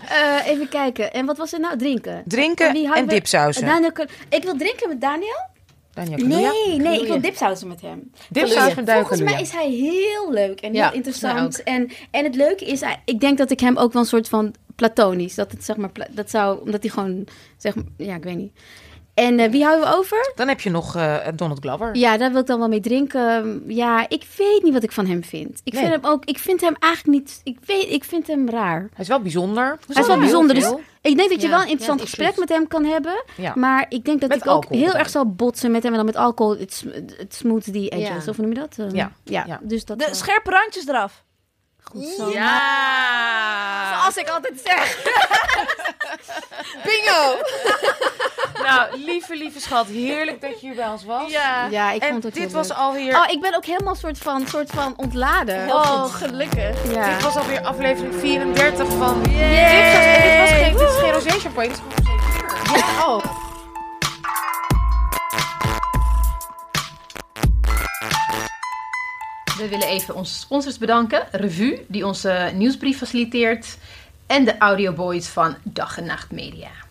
eh, even kijken. En wat was het nou? Drinken. Drinken en we- dipsausen. Daniel, ik wil drinken met Daniel. Daniel. Nee, nee, ik wil dipsausen met hem. Dipsaus met Daniel Volgens mij is hij heel leuk en heel interessant. En, en het leuke is, ik denk dat ik hem ook wel een soort van platonisch, dat het zeg maar, dat zou, omdat hij gewoon, zeg maar, ja, ik weet niet. En eh, wie houden we over? Dan heb je nog eh, Donald Glover. Ja, daar wil ik dan wel mee drinken. Ja, ik weet niet wat ik van hem vind. Ik Nee. vind hem ook, ik vind hem eigenlijk niet, ik weet, ik vind hem raar. Hij is wel bijzonder. Hij is wel bijzonder, dus ik denk dat je Ja, wel een interessant ja, gesprek met hem kan hebben. Ja. Maar ik denk dat Met ik ook heel erg zal botsen met hem. En dan met alcohol, het, het smooth die edges. Ja. Of noem je dat? Eh, Ja, ja. ja. Dus dat De scherpe randjes eraf. Goed zo. Ja! Zoals ik altijd zeg. Bingo! Nou, lieve, lieve schat. Heerlijk dat je hier bij ons was. Ja. Ja, ik en vond het dit was alweer... Oh, ik ben ook helemaal soort van, soort van ontladen. Oh, gelukkig. ja. Dit was alweer aflevering 34 van... Dit was, dit was geen, dit is geen rosé champagne, dit is gewoon rosé Oh. We willen even onze sponsors bedanken. Revue, die onze nieuwsbrief faciliteert. En de audioboys van Dag en Nacht Media.